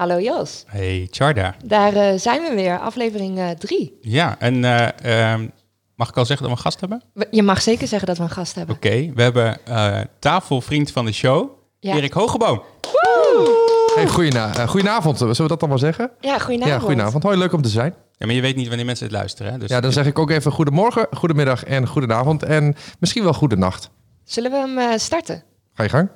Hallo Jos. Hey Charda. Daar uh, zijn we weer, aflevering 3. Uh, ja, en uh, um, mag ik al zeggen dat we een gast hebben? Je mag zeker zeggen dat we een gast hebben. Oké, okay, we hebben tafelvriend van de show, ja. Erik Hogeboom. Hey, goedenavond. goedenavond, zullen we dat dan maar zeggen? Ja, goedenavond. Ja, goedenavond. Hoi, leuk om te zijn. Ja, maar je weet niet wanneer mensen het luisteren. Hè? Dus ja, dan zeg ik ook even goedemorgen, goedemiddag en goedenavond. En misschien wel goedenacht. Zullen we hem starten? Ga je gang.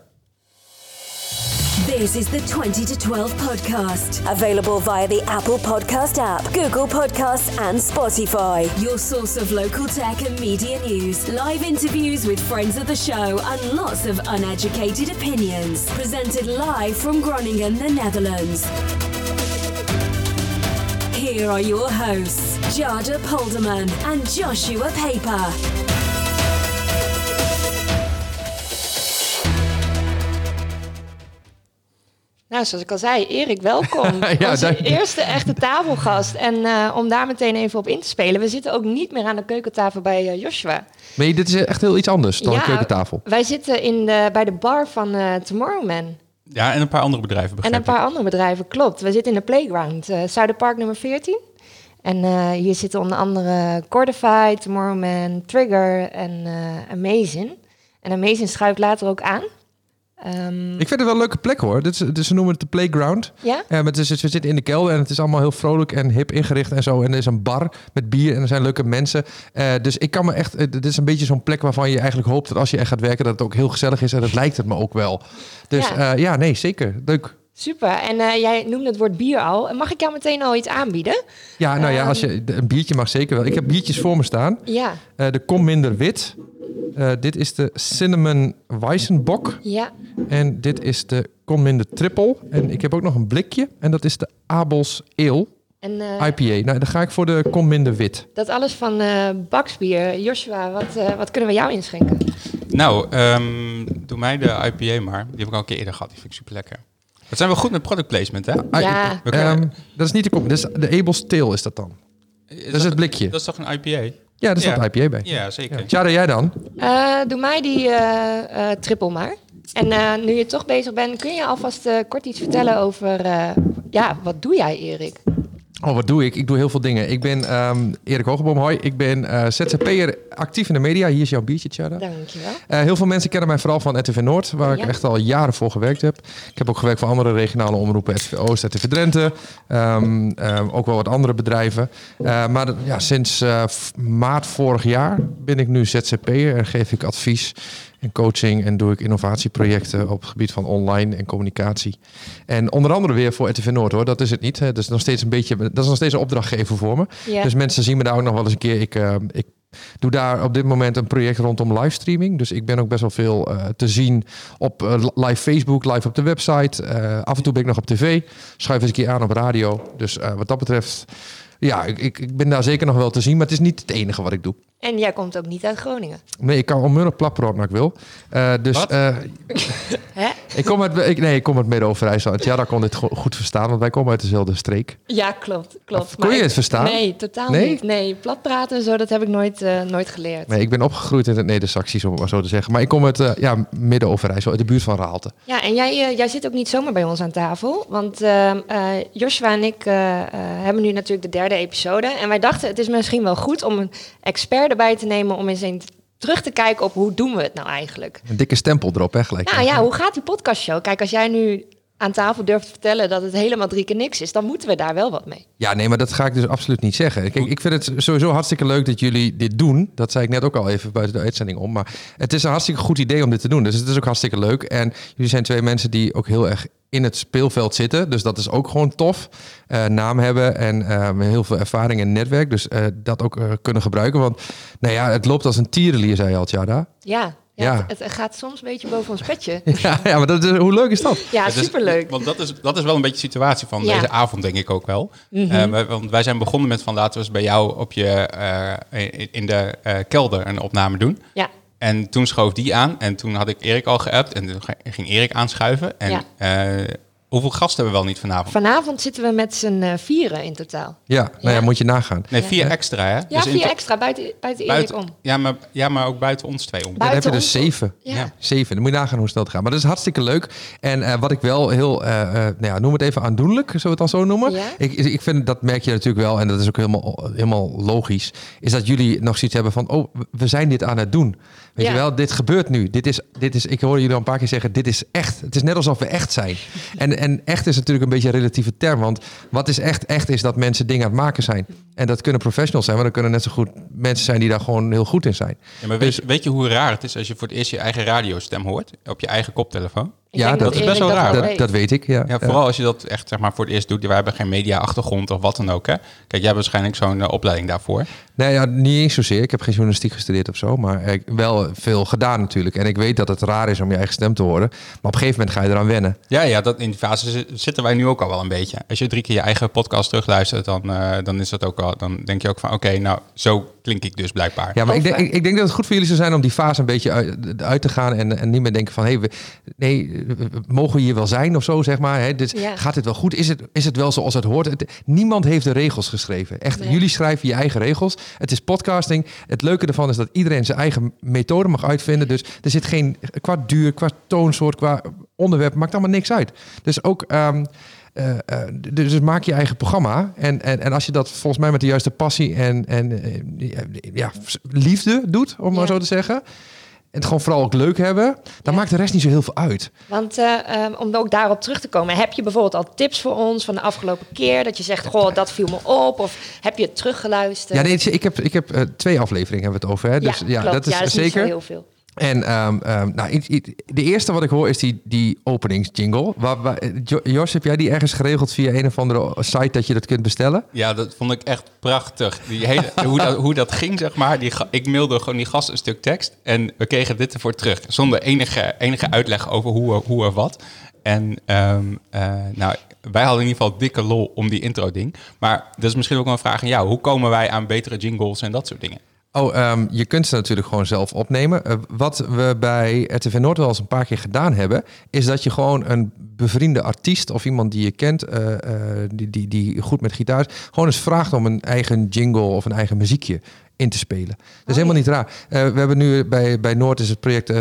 This is the 20 to 12 podcast. Available via the Apple Podcast app, Google Podcasts, and Spotify. Your source of local tech and media news, live interviews with friends of the show, and lots of uneducated opinions. Presented live from Groningen, the Netherlands. Here are your hosts, Jada Polderman and Joshua Paper. Nou, zoals ik al zei, Erik, welkom. ja, Onze eerste echte tafelgast. En uh, om daar meteen even op in te spelen. We zitten ook niet meer aan de keukentafel bij uh, Joshua. Nee, dit is echt heel iets anders dan ja, een keukentafel. Wij zitten in de, bij de bar van uh, Tomorrowman. Ja, en een paar andere bedrijven. En een paar andere bedrijven, klopt. We zitten in de Playground, uh, Zuiderpark nummer 14. En hier zitten onder andere Cordify, Tomorrowman, Trigger en Amazing. En Amazing schuift later ook aan. Um, ik vind het wel een leuke plek hoor. Dit is, ze noemen het de playground. Ja? Uh, maar het is, we zitten in de kelder en het is allemaal heel vrolijk en hip ingericht en zo. En er is een bar met bier en er zijn leuke mensen. Uh, dus ik kan me echt... Het is een beetje zo'n plek waarvan je eigenlijk hoopt dat als je echt gaat werken... dat het ook heel gezellig is en dat lijkt het me ook wel. Dus ja, uh, ja nee, zeker. Leuk. Super. En uh, jij noemde het woord bier al. Mag ik jou meteen al iets aanbieden? Ja, nou ja, als je, een biertje mag zeker wel. Ik heb biertjes voor me staan. Ja. Uh, de Kom Minder Wit. Uh, dit is de Cinnamon Weissenbok. Ja. En dit is de Kom Minder Triple. En ik heb ook nog een blikje. En dat is de Abels Ale. En, uh, IPA. Nou, dan ga ik voor de Kom Minder Wit. Dat alles van uh, Baksbier. Joshua, wat, wat kunnen we jou inschenken? Nou, um, doe mij de IPA maar. Die heb ik al een keer eerder gehad. Die vind ik super lekker. Dat zijn we goed met product placement, hè? Ja. Um, dat is niet de kop. Dus de Abel's Tail is dat dan. Is dat is het blikje. Dat is toch een IPA? Ja, daar staat ja. IPA bij. Ja, zeker. Ja. Tjara, jij dan? Uh, doe mij die uh, uh, triple maar. En nu je toch bezig bent, kun je alvast kort iets vertellen over... ja, wat doe jij, Erik? Oh, wat doe ik? Ik doe heel veel dingen. Ik ben um, Erik Hogeboom, hoi. Ik ben uh, ZZP'er actief in de media. Hier is jouw biertje, Tjada. Dankjewel. Uh, heel veel mensen kennen mij vooral van RTV Noord, waar ja. ik echt al jaren voor gewerkt heb. Ik heb ook gewerkt voor andere regionale omroepen, RTV Oost, RTV Drenthe. Um, ook wel wat andere bedrijven. Uh, maar ja, sinds maart vorig jaar ben ik nu ZZP'er en geef ik advies en coaching en doe ik innovatieprojecten op het gebied van online en communicatie. En onder andere weer voor RTV Noord hoor, dat is het niet. Hè. Dat is nog steeds een beetje, dat is nog steeds een opdrachtgever voor me. Ja. Dus mensen zien me daar ook nog wel eens een keer. Ik, uh, ik doe daar op dit moment een project rondom livestreaming. Dus ik ben ook best wel veel uh, te zien op uh, live Facebook, live op de website. af en toe ben ik nog op tv. Schuif eens een keer aan op radio. Dus wat dat betreft ja, ik, ik ben daar zeker nog wel te zien, maar het is niet het enige wat ik doe. En jij komt ook niet uit Groningen? Nee, ik kan onmiddellijk plapperot naar ik wil. Uh, dus uh, ik kom uit, ik, nee, ik kom uit Midden-Overijssel. Ja, daar kon dit goed verstaan, want wij komen uit dezelfde streek. Ja, klopt. klopt. Of, kon je het verstaan? Nee, totaal nee? niet. Nee, plat praten en zo, dat heb ik nooit, uh, nooit geleerd. Nee, ik ben opgegroeid in het Neder-Saxisch, om het maar zo te zeggen. Maar ik kom uit ja, Midden-Overijssel, uit de buurt van Raalte. Ja, en jij, jij zit ook niet zomaar bij ons aan tafel. Want Joshua en ik hebben nu natuurlijk de derde episode. En wij dachten, het is misschien wel goed om een expert erbij te nemen om eens een terug te kijken op hoe doen we het nou eigenlijk. Een dikke stempel erop, hè, gelijk. Nou ja, hoe gaat die podcastshow? Kijk, als jij nu aan tafel durft te vertellen dat het helemaal drie keer niks is, dan moeten we daar wel wat mee. Ja, nee, maar dat ga ik dus absoluut niet zeggen. Kijk, ik vind het sowieso hartstikke leuk dat jullie dit doen. Dat zei ik net ook al even buiten de uitzending om. Maar het is een hartstikke goed idee om dit te doen. Dus het is ook hartstikke leuk. En jullie zijn twee mensen die ook heel erg in het speelveld zitten. Dus dat is ook gewoon tof. Uh, naam hebben en uh, heel veel ervaring en netwerk. Dus uh, dat ook kunnen gebruiken. Want nou ja, het loopt als een tierenlier, zei je al, Tjada. Ja, ja, ja. Het, het, gaat soms een beetje boven ons petje. Ja, ja maar dat is, hoe leuk is dat? Ja, superleuk. want dat is, dat is wel een beetje de situatie van ja. deze avond, denk ik ook wel. Mm -hmm. uh, want wij zijn begonnen met van laten we eens bij jou op je, uh, in de uh, kelder een opname doen. Ja. En toen schoof die aan en toen had ik Erik al geappt en toen ging Erik aanschuiven. En ja Hoeveel gasten hebben we wel niet vanavond? Vanavond zitten we met z'n uh, vieren in totaal. Ja, nou ja, Ja. moet je nagaan. Nee, vier extra, hè? Ja, Dus vier extra buiten, buiten Erik buiten, om. ja, maar, ja, maar ook buiten ons twee om. Dan heb je Buiten dus zeven. Ja. Zeven. Dan moet je nagaan hoe snel het gaat. Maar dat is hartstikke leuk. En eh, wat ik wel heel, eh, eh, nou ja, noem het even aandoenlijk, zullen we het dan zo noemen? Ja. Ik, ik vind, dat merk je natuurlijk wel, en dat is ook helemaal, helemaal logisch, is dat jullie nog zoiets hebben van, oh, we zijn dit aan het doen. Weet Ja. je wel, dit gebeurt nu. Dit is, dit is, ik hoor jullie al een paar keer zeggen, dit is echt. Het is net alsof we echt zijn. En, en echt is natuurlijk een beetje een relatieve term, want wat is echt? Echt is dat mensen dingen aan het maken zijn. En dat kunnen professionals zijn, maar dat kunnen net zo goed mensen zijn die daar gewoon heel goed in zijn. Ja, maar weet, je, weet je hoe raar het is als je voor het eerst je eigen radiostem hoort? Op je eigen koptelefoon? Ja, dat is best wel raar, Dat, weet. dat weet ik, ja. Ja, vooral als je dat echt zeg maar, voor het eerst doet. Wij hebben geen media-achtergrond of wat dan ook. Hè? Kijk, jij hebt waarschijnlijk zo'n eh, opleiding daarvoor. Nee, ja, niet eens zozeer. Ik heb geen journalistiek gestudeerd of zo, maar ik wel veel gedaan natuurlijk. En ik weet dat het raar is om je eigen stem te horen. Maar op een gegeven moment ga je eraan wennen. Ja, ja dat, in die fase zi- zitten wij nu ook al wel een beetje. Als je drie keer je eigen podcast terugluistert, dan, eh, dan, is dat ook al, dan denk je ook van... oké, nou, zo klink ik dus blijkbaar. Ja, maar ik denk, Over. ik, ik denk dat het goed voor jullie zou zijn om die fase een beetje uit, uit te gaan. En, en niet meer denken van, hé, we, nee, mogen we hier wel zijn of zo, zeg maar. Hè? Ja. Gaat dit wel goed? Is het, is het wel zoals het hoort? Het, niemand heeft de regels geschreven. Echt, Nee. jullie schrijven je eigen regels. Het is podcasting. Het leuke ervan is dat iedereen zijn eigen methode mag uitvinden. Dus er zit geen, qua duur, qua toonsoort, qua onderwerp, maakt allemaal niks uit. Dus ook... ehm, eh, eh, dus dus maak je eigen programma. En, en, en als je dat volgens mij met de juiste passie en, en eh, ja, liefde doet, om maar zo te zeggen. En het gewoon vooral ook leuk hebben. Dan Ja. maakt de rest niet zo heel veel uit. Want eh, ehm, om ook daarop terug te komen, heb je bijvoorbeeld al tips voor ons van de afgelopen keer? Dat je zegt, goh, dat viel me op. Of heb je het teruggeluisterd? Ja, nee, ik heb, ik heb eh, twee aflevoringen hebben we het over. Hè? Dus ja, dat is ja, dat is zeker. heel veel. En ehm, ehm, nou, de eerste wat ik hoor is die, die openingsjingle. Waar, waar, Jo- Jos, heb jij die ergens geregeld via een of andere site dat je dat kunt bestellen? Ja, dat vond ik echt prachtig. Die hoe, dat, hoe dat ging, zeg maar. Die, ik mailde gewoon die gast een stuk tekst. En we kregen dit ervoor terug. Zonder enige, enige uitleg over hoe, hoe wat. En ehm, eh, nou, wij hadden in ieder geval dikke lol om die intro-ding. Maar dat is misschien ook wel een vraag aan jou. Hoe komen wij aan betere jingles en dat soort dingen? Oh, ehm, je kunt ze natuurlijk gewoon zelf opnemen. Eh, wat we bij RTV Noord wel eens een paar keer gedaan hebben, is dat je gewoon een bevriende artiest of iemand die je kent, eh, eh, die, die, die goed met gitaar is, gewoon eens vraagt om een eigen jingle of een eigen muziekje in te spelen. Dat is helemaal niet raar. We hebben nu bij, bij Noord is het project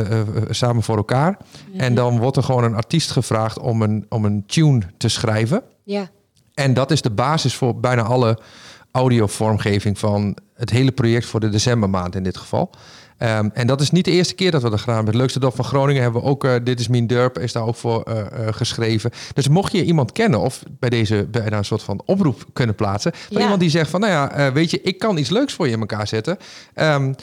Samen voor elkaar. En dan wordt er gewoon een artiest gevraagd om een, om een tune te schrijven. Ja. En dat is de basis voor bijna alle audiovormgeving van het hele project voor de decembermaand in dit geval. Ehm, en dat is niet de eerste keer dat we dat gedaan hebben. Het leukste dorp van Groningen hebben we ook, eh, Dit is Mijn Durp, is daar ook voor eh, eh, geschreven. Dus mocht je iemand kennen of bij deze bijna een soort van oproep kunnen plaatsen. Van Ja. iemand die zegt van, nou ja, weet je, ik kan iets leuks voor je in elkaar zetten. Ehm,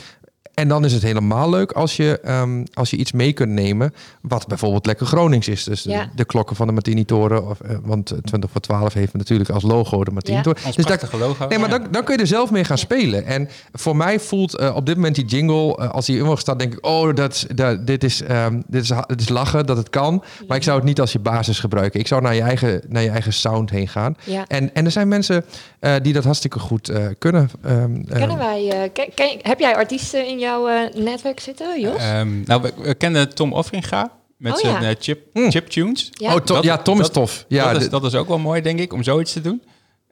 en dan is het helemaal leuk als je, ehm, als je iets mee kunt nemen. Wat bijvoorbeeld lekker Gronings is. Dus de, Ja. de klokken van de Martini-toren. Of, eh, want 20 voor 12 heeft natuurlijk als logo de Martini-toren. Dus daar, prachtige logo. Nee, maar Ja. dan, dan kun je er zelf mee gaan spelen. En voor mij voelt eh, op dit moment die jingle, eh, als die in staat, denk ik, oh, dat, dat, dit, is, ehm, dit, is, dit is lachen, dat het kan. Maar ik zou het niet als je basis gebruiken. Ik zou naar je eigen, naar je eigen sound heen gaan. Ja. En, en er zijn mensen eh, die dat hartstikke goed eh, kunnen. Ehm, Kennen ehm, wij, eh, ken- ken- heb jij artiesten in jouw eh, netwerk zitten, Jos? Ehm, nou, we, we kennen Tom Offringa met Oh, zijn ja. eh, chip, Mm. chiptunes. Ja. Oh, Tom, ja, Tom is dat- tof. Ja, dat, is, dat is ook wel mooi, denk ik, om zoiets te doen.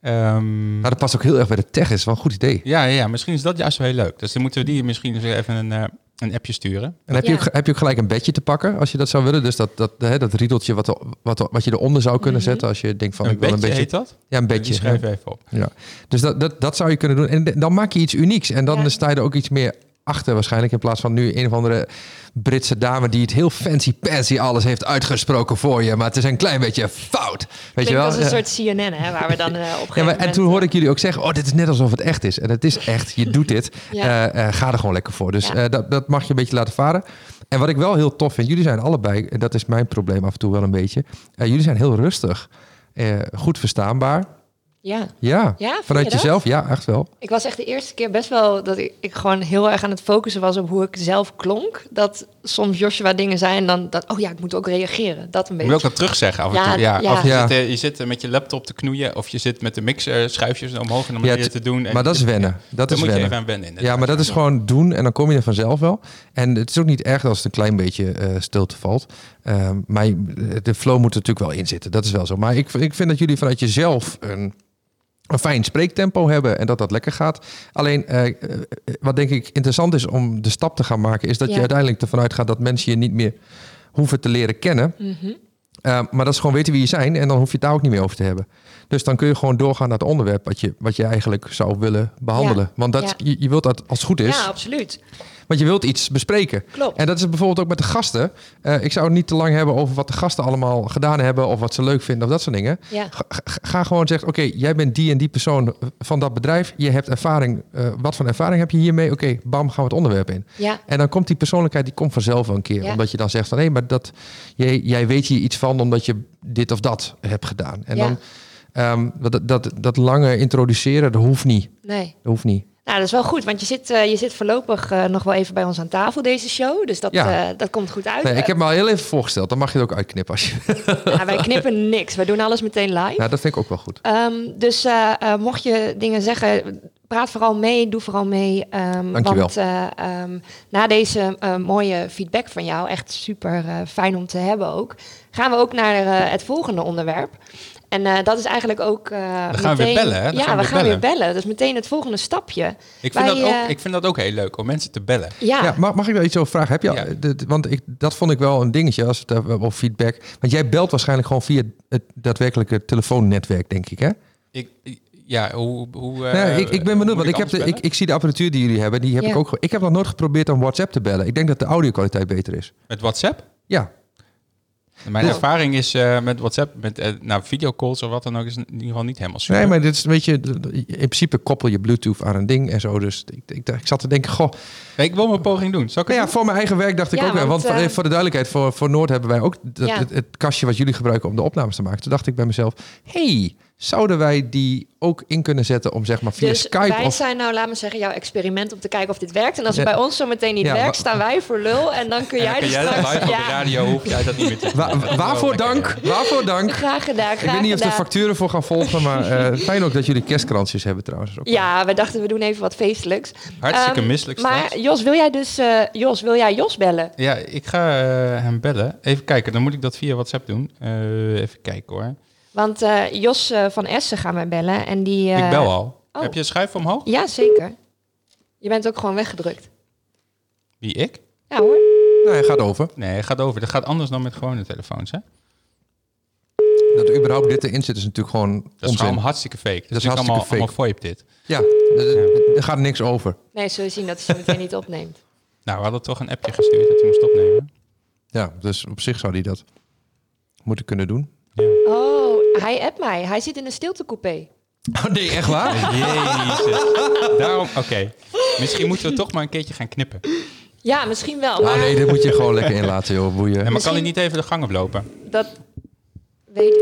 Ehm, nou, dat past ook heel erg bij de tech. is wel een goed idee. ja, ja, ja, misschien is dat juist wel heel leuk. Dus dan moeten we die misschien eens even een, eh, een appje sturen. En heb, je Ja. ook, heb je ook gelijk een bedje te pakken als je dat zou willen? Dus dat, dat, hè, dat riedeltje wat, wat, wat je eronder zou kunnen Mhm. zetten als je denkt van een ik wil een beetje. heet dat? Ja, een Die bedje. schrijf ja. even op. Ja. Dus dat, dat, dat zou je kunnen doen. En dan maak je iets unieks. En dan Ja. sta je er ook iets meer achter waarschijnlijk. In plaats van nu een of andere Britse dame die het heel fancy pansy alles heeft uitgesproken voor je. Maar het is een klein beetje fout. Weet je wel? als een Ja. soort CNN, hè, waar we dan eh, op een Ja, maar, en toen eh, hoorde ik jullie ook zeggen, oh, dit is net alsof het echt is. En het is echt, je doet dit. Ja. Eh, eh, ga er gewoon lekker voor. Dus Ja. eh, dat, dat mag je een beetje laten varen. En wat ik wel heel tof vind, jullie zijn allebei, en dat is mijn probleem af en toe wel een beetje. eh, jullie zijn heel rustig. Eh, goed verstaanbaar. Ja. Ja, Ja, vanuit je jezelf. Ja, echt wel. Ik was echt de eerste keer best wel dat ik, ik gewoon heel erg aan het focussen was op hoe ik zelf klonk. Dat soms Joshua dingen zijn, dan dat, oh ja, ik moet ook reageren. Dat een Moet beetje. je ook wat terugzeggen af en Ja, toe. Ja, ja. Of je, Ja. zit, eh, je zit met je laptop te knoeien of je zit met de mixer schuifjes omhoog en om Ja, ja, t- te doen. En maar dat is wennen. Dat Daar is moet je wennen. even aan wennen. Ja, maar dat is gewoon doen en dan kom je er vanzelf wel. En het is ook niet erg als het een klein beetje eh, stilte valt. Ehm, maar je- de flow moet er natuurlijk wel in zitten. Dat is wel zo. Maar ik, ik vind dat jullie vanuit jezelf een, een fijn spreektempo hebben en dat dat lekker gaat. Alleen, eh, eh, wat denk ik interessant is om de stap te gaan maken, is dat je uiteindelijk ervan uitgaat dat mensen je niet meer hoeven te leren kennen. Mhm. Uh, maar dat is gewoon weten wie je zijn en dan hoef je het daar ook niet meer over te hebben. Dus dan kun je gewoon doorgaan naar het onderwerp wat je, wat je eigenlijk zou willen behandelen. Ja. Want dat, Ja. je, je wilt dat als het goed is, Ja, absoluut. want je wilt iets bespreken. Klopt. En dat is bijvoorbeeld ook met de gasten. Uh, ik zou het niet te lang hebben over wat de gasten allemaal gedaan hebben of wat ze leuk vinden of dat soort dingen. Ja. Ga, gewoon zeggen, oké, jij bent die en die persoon van dat bedrijf. Je hebt ervaring. Uh, wat voor ervaring heb je hiermee? Oké, bam, gaan we het onderwerp in. Ja. En dan komt die persoonlijkheid, die komt vanzelf wel een keer. Ja. Omdat je dan zegt van, hé, maar dat, jij, jij weet hier iets van omdat je dit of dat hebt gedaan. En dan, um, dat, dat, dat lange introduceren, dat hoeft niet. Nee. Dat hoeft niet. Nou, dat is wel goed, want je zit, uh, je zit voorlopig uh, nog wel even bij ons aan tafel deze show. Dus dat, Ja. uh, dat komt goed uit. Nee, ik heb me al heel even voorgesteld. Dan mag je het ook uitknippen als je... Ja, wij knippen niks. Wij doen alles meteen live. Ja, dat vind ik ook wel goed. Um, dus mocht je dingen zeggen, praat vooral mee, doe vooral mee. Um, Dankjewel. Want um, na deze mooie feedback van jou, echt super fijn om te hebben ook, gaan we ook naar het volgende onderwerp. En uh, dat is eigenlijk ook. Uh, Dan gaan we weer bellen, hè? Dan ja, gaan we we gaan bellen. weer bellen. Dat is meteen het volgende stapje. Ik vind, Wij, dat ook, eh, ik vind dat ook heel leuk om mensen te bellen. Ja, Ja, mag, mag ik daar iets over vragen? Heb je, al- Ja. de- de- want ik, dat vond ik wel een dingetje als het uh, op feedback. Want jij belt waarschijnlijk gewoon via het daadwerkelijke telefoonnetwerk, denk ik, hè? Ik, ja, hoe... hoe eh, Nou ik, ik ben benieuwd, want ik, heb de, ik, ik zie de apparatuur die jullie hebben. Die heb Ja. ik ook. Ik heb nog nooit geprobeerd om WhatsApp te bellen. Ik denk dat de audio-kwaliteit beter is. Met WhatsApp? Ja, Mijn Dus- ervaring is eh, met WhatsApp, met eh, nou, videocalls of wat dan ook, is in ieder geval niet helemaal super. nee, maar dit is een beetje. In principe koppel je Bluetooth aan een ding en zo. Dus ik, ik, ik zat te denken, goh. Nee, ik wil mijn poging doen. Zal ik het Nou ja, doen? voor mijn eigen werk dacht ik Ja, ook wel. Want want, voor, eh, voor de duidelijkheid, voor, voor Noord hebben wij ook dat, Ja. het, het kastje wat jullie gebruiken om de opnames te maken. Toen dacht ik bij mezelf, hey, zouden wij die ook in kunnen zetten om zeg maar via dus Skype wij of zijn nou, laat maar zeggen, jouw experiment om te kijken of dit werkt. En als het Ja. bij ons zo meteen niet Ja, werkt, staan wij voor lul. En dan kun En jij dan dus kun jij dat straks... live op de radio, hoef jij dat niet meer te Wa- doen. waarvoor dank? Waarvoor dank? graag gedaan, graag Ik weet niet of de facturen voor gaan volgen, maar eh, fijn ook dat jullie kerstkransjes hebben trouwens. Ook. Ja, we dachten we doen even wat feestelijks. Hartstikke Ehm, misselijk Maar straks. Jos, wil jij dus eh, Jos, wil jij Jos bellen? Ja, ik ga eh, hem bellen. Even kijken, dan moet ik dat via WhatsApp doen. Eh, even kijken hoor. Want eh, Jos eh, van Essen gaan wij bellen en die. eh, ik bel al. oh. Heb je een schuif omhoog? Ja, zeker. Je bent ook gewoon weggedrukt. Wie, ik? Ja hoor. Nou, hij gaat over. Nee, het gaat over. Dat gaat anders dan met gewone telefoons, hè? Dat überhaupt dit erin zit is natuurlijk gewoon Dat is onzin. allemaal hartstikke fake. Dat is is hartstikke allemaal, fake. allemaal VoIP dit. Ja, er- er gaat niks over. Nee, zul je zien dat hij ze meteen niet opneemt. Nou, we hadden toch een appje gestuurd dat hij moest opnemen. Ja, dus op zich zou hij dat moeten kunnen doen. Oh, hij appt mij. Hij zit in een stiltecoupé. Oh nee, echt waar? Jezus. Daarom, oké. Misschien moeten we toch maar een keertje gaan knippen. Ja, misschien wel. Maar Ah nee, dit moet je gewoon lekker inlaten, joh. Boeien. En maar kan hij niet even de gang oplopen? dat weet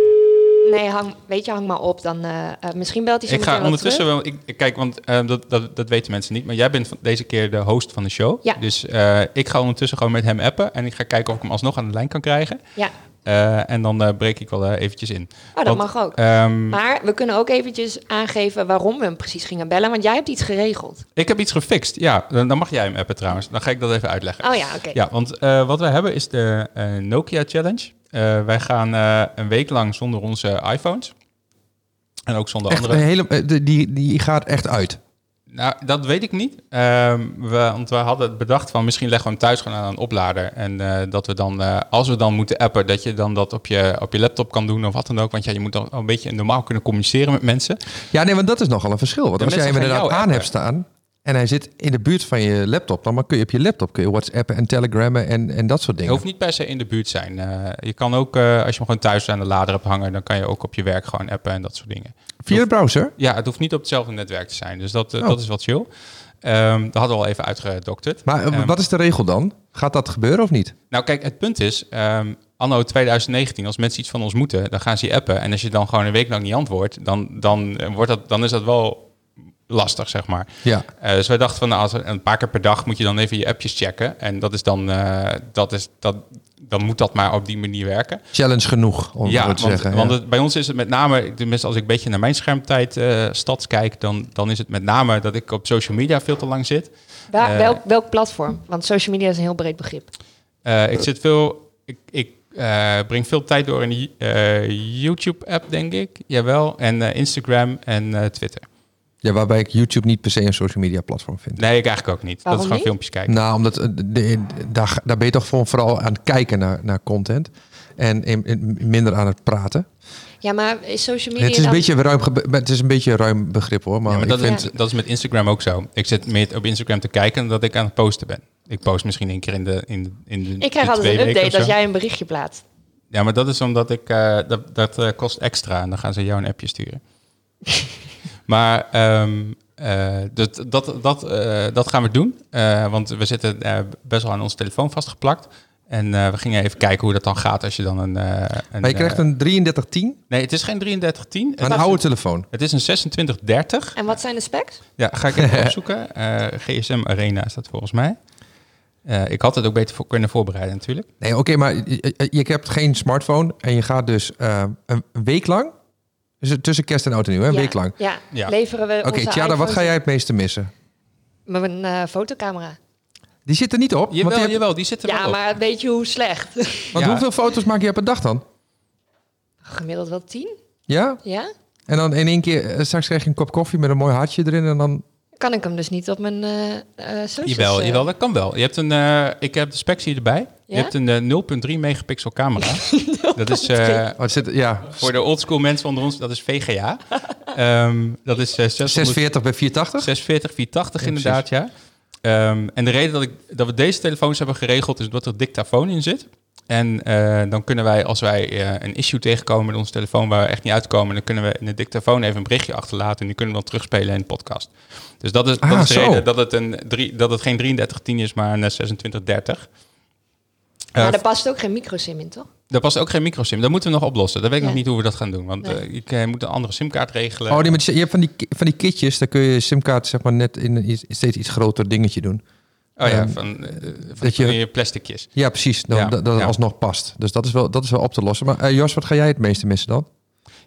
Nee, hang, weet je, hang maar op. Dan, eh, eh, misschien belt hij zo Ik ga ondertussen terug. wel... Ik, kijk, want eh, dat, dat, dat weten mensen niet. Maar jij bent deze keer de host van de show. Ja. Dus eh, ik ga ondertussen gewoon met hem appen. En ik ga kijken of ik hem alsnog aan de lijn kan krijgen. Ja, en dan eh, breek ik wel eventjes in. oh, dat Want, mag ook. ehm, Maar we kunnen ook eventjes aangeven waarom we hem precies gingen bellen. Want jij hebt iets geregeld. ik heb iets gefixt. Ja, dan, dan mag jij hem appen trouwens. Dan ga ik dat even uitleggen. Oh ja, oké. Ja, want wat wij hebben is de Nokia Challenge. Eh, wij gaan eh, een week lang zonder onze iPhones. En ook zonder Echt, een andere. hele, eh, die, die gaat echt uit. Nou, dat weet ik niet. Ehm, we, want we hadden het bedacht van misschien leggen we hem thuis gewoon aan een oplader. En dat we dan, als we dan moeten appen, dat je dan dat op je, op je laptop kan doen of wat dan ook. Want ja, je moet dan een beetje normaal kunnen communiceren met mensen. Ja, nee, want dat is nogal een verschil. Want De als jij hem inderdaad aan hebt staan en hij zit in de buurt van je laptop, dan kun je op je laptop kun je WhatsAppen en Telegrammen en, en dat soort Je dingen. hoeft niet per se in de buurt zijn. Eh, je kan ook, eh, als je hem gewoon thuis aan de lader hebt hangen, dan kan je ook op je werk gewoon appen en dat soort dingen. Via de browser? Ja, het hoeft niet op hetzelfde netwerk te zijn. Dus dat, eh, Oh. dat is wat chill. Ehm, dat hadden we al even uitgedokterd. Maar eh, Ehm, wat is de regel dan? Gaat dat gebeuren of niet? Nou, kijk, het punt is, ehm, anno 2019, als mensen iets van ons moeten, dan gaan ze je appen. En als je dan gewoon een week lang niet antwoordt, dan, dan, wordt dat, dan is dat wel lastig, zeg maar. Ja. Eh, dus wij dachten van, nou, als een paar keer per dag moet je dan even je appjes checken. En dat is dan, eh, dat is, dat, dan moet dat maar op die manier werken. Challenge genoeg, om ja, het zo te want, zeggen. want ja. het, bij ons is het met name, tenminste als ik een beetje naar mijn schermtijd eh stads kijk, dan, dan is het met name dat ik op social media veel te lang zit. Waar- welk, welk platform? Want social media is een heel breed begrip. Eh, ik zit veel, ik, ik eh, breng veel tijd door in de eh, YouTube-app, denk ik. Jawel. En eh, Instagram en eh, Twitter. Ja, waarbij ik YouTube niet per se een social media platform vind. Nee, ik eigenlijk ook niet. Waarom dat is gewoon niet? filmpjes kijken. Nou, omdat eh, de, de- daar, daar ben je toch voor- vooral aan het kijken naar, naar content. En in- in- minder aan het praten. Ja, maar is social media Het is, een beetje ruim, het is een beetje een ruim begrip hoor. Maar, Ja, maar ik dat, vind, is, dat is met Instagram ook zo. Ik zit meer op Instagram te kijken dan dat ik aan het posten ben. Ik post misschien één keer in de in, de- in de Ik krijg de altijd twee een weken update als jij een berichtje plaatst. Ja, maar dat is omdat ik... eh, dat dat eh, kost extra en dan gaan ze jou een appje sturen. maar ehm, eh, dat, dat, dat, eh, dat gaan we doen. Eh, want we zitten eh, best wel aan onze telefoon vastgeplakt. En eh, we gingen even kijken hoe dat dan gaat als je dan een... eh, een maar je krijgt een 3310 Nee, het is geen 3310. aan Het een is oude telefoon. Het is een 2630. En wat zijn de specs? Ja, ga ik even opzoeken. Eh, GSM Arena is dat volgens mij. Eh, ik had het ook beter voor kunnen voorbereiden natuurlijk. Nee, oké, maar je, hebt geen smartphone en je gaat dus eh, een week lang, dus tussen kerst en oud en nieuw, hè, een Ja, week lang. Ja, Ja. leveren we Oké, Tjada, wat ga jij het meeste missen? Met een eh, fotocamera. Die zit er niet op. Jawel, want die jawel, die zit er wel Ja, op. maar weet je hoe slecht? want Ja. hoeveel foto's maak je per dag dan? Gemiddeld wel tien, Ja? ja? En dan in één keer, eh, straks krijg je een kop koffie met een mooi hartje erin en dan... Kan ik hem dus niet op mijn eh eh socials... Jawel, eh, jawel, dat kan wel. Je hebt een, eh, ik heb de specs hier erbij. Je hebt een eh, 0.3 megapixel camera. dat is het zit, ja, voor de oldschool mensen onder ons, dat is VGA. Ehm, dat is eh 600 640 bij 480? 640, 480 Ja, inderdaad, ja. Ehm, en de reden dat, ik, dat we deze telefoons hebben geregeld is dat er dictafoon in zit. En eh, dan kunnen wij, als wij eh, een issue tegenkomen met onze telefoon waar we echt niet uitkomen, dan kunnen we in de dictafoon even een berichtje achterlaten en die kunnen we dan terugspelen in de podcast. Dus dat is, Ah, dat is de reden dat het, een drie, dat het geen 3310 is, maar een eh, 2630. Maar Eh, daar past ook geen microsim in, toch? Daar past ook geen microsim. Dat moeten we nog oplossen. Dat weet ik Ja. nog niet hoe we dat gaan doen. Want Nee. ik moet een andere simkaart regelen. Oh, die met, je hebt van die, van die kitjes, daar kun je simkaart zeg maar net in een iets- steeds iets groter dingetje doen. Oh ja, Ehm, van, eh, van dat je- je plasticjes. Ja, precies. Dan, Ja, dat dat het ja. alsnog past. Dus dat is wel, dat is wel op te lossen. Maar eh, Jos, wat ga jij het meeste missen dan?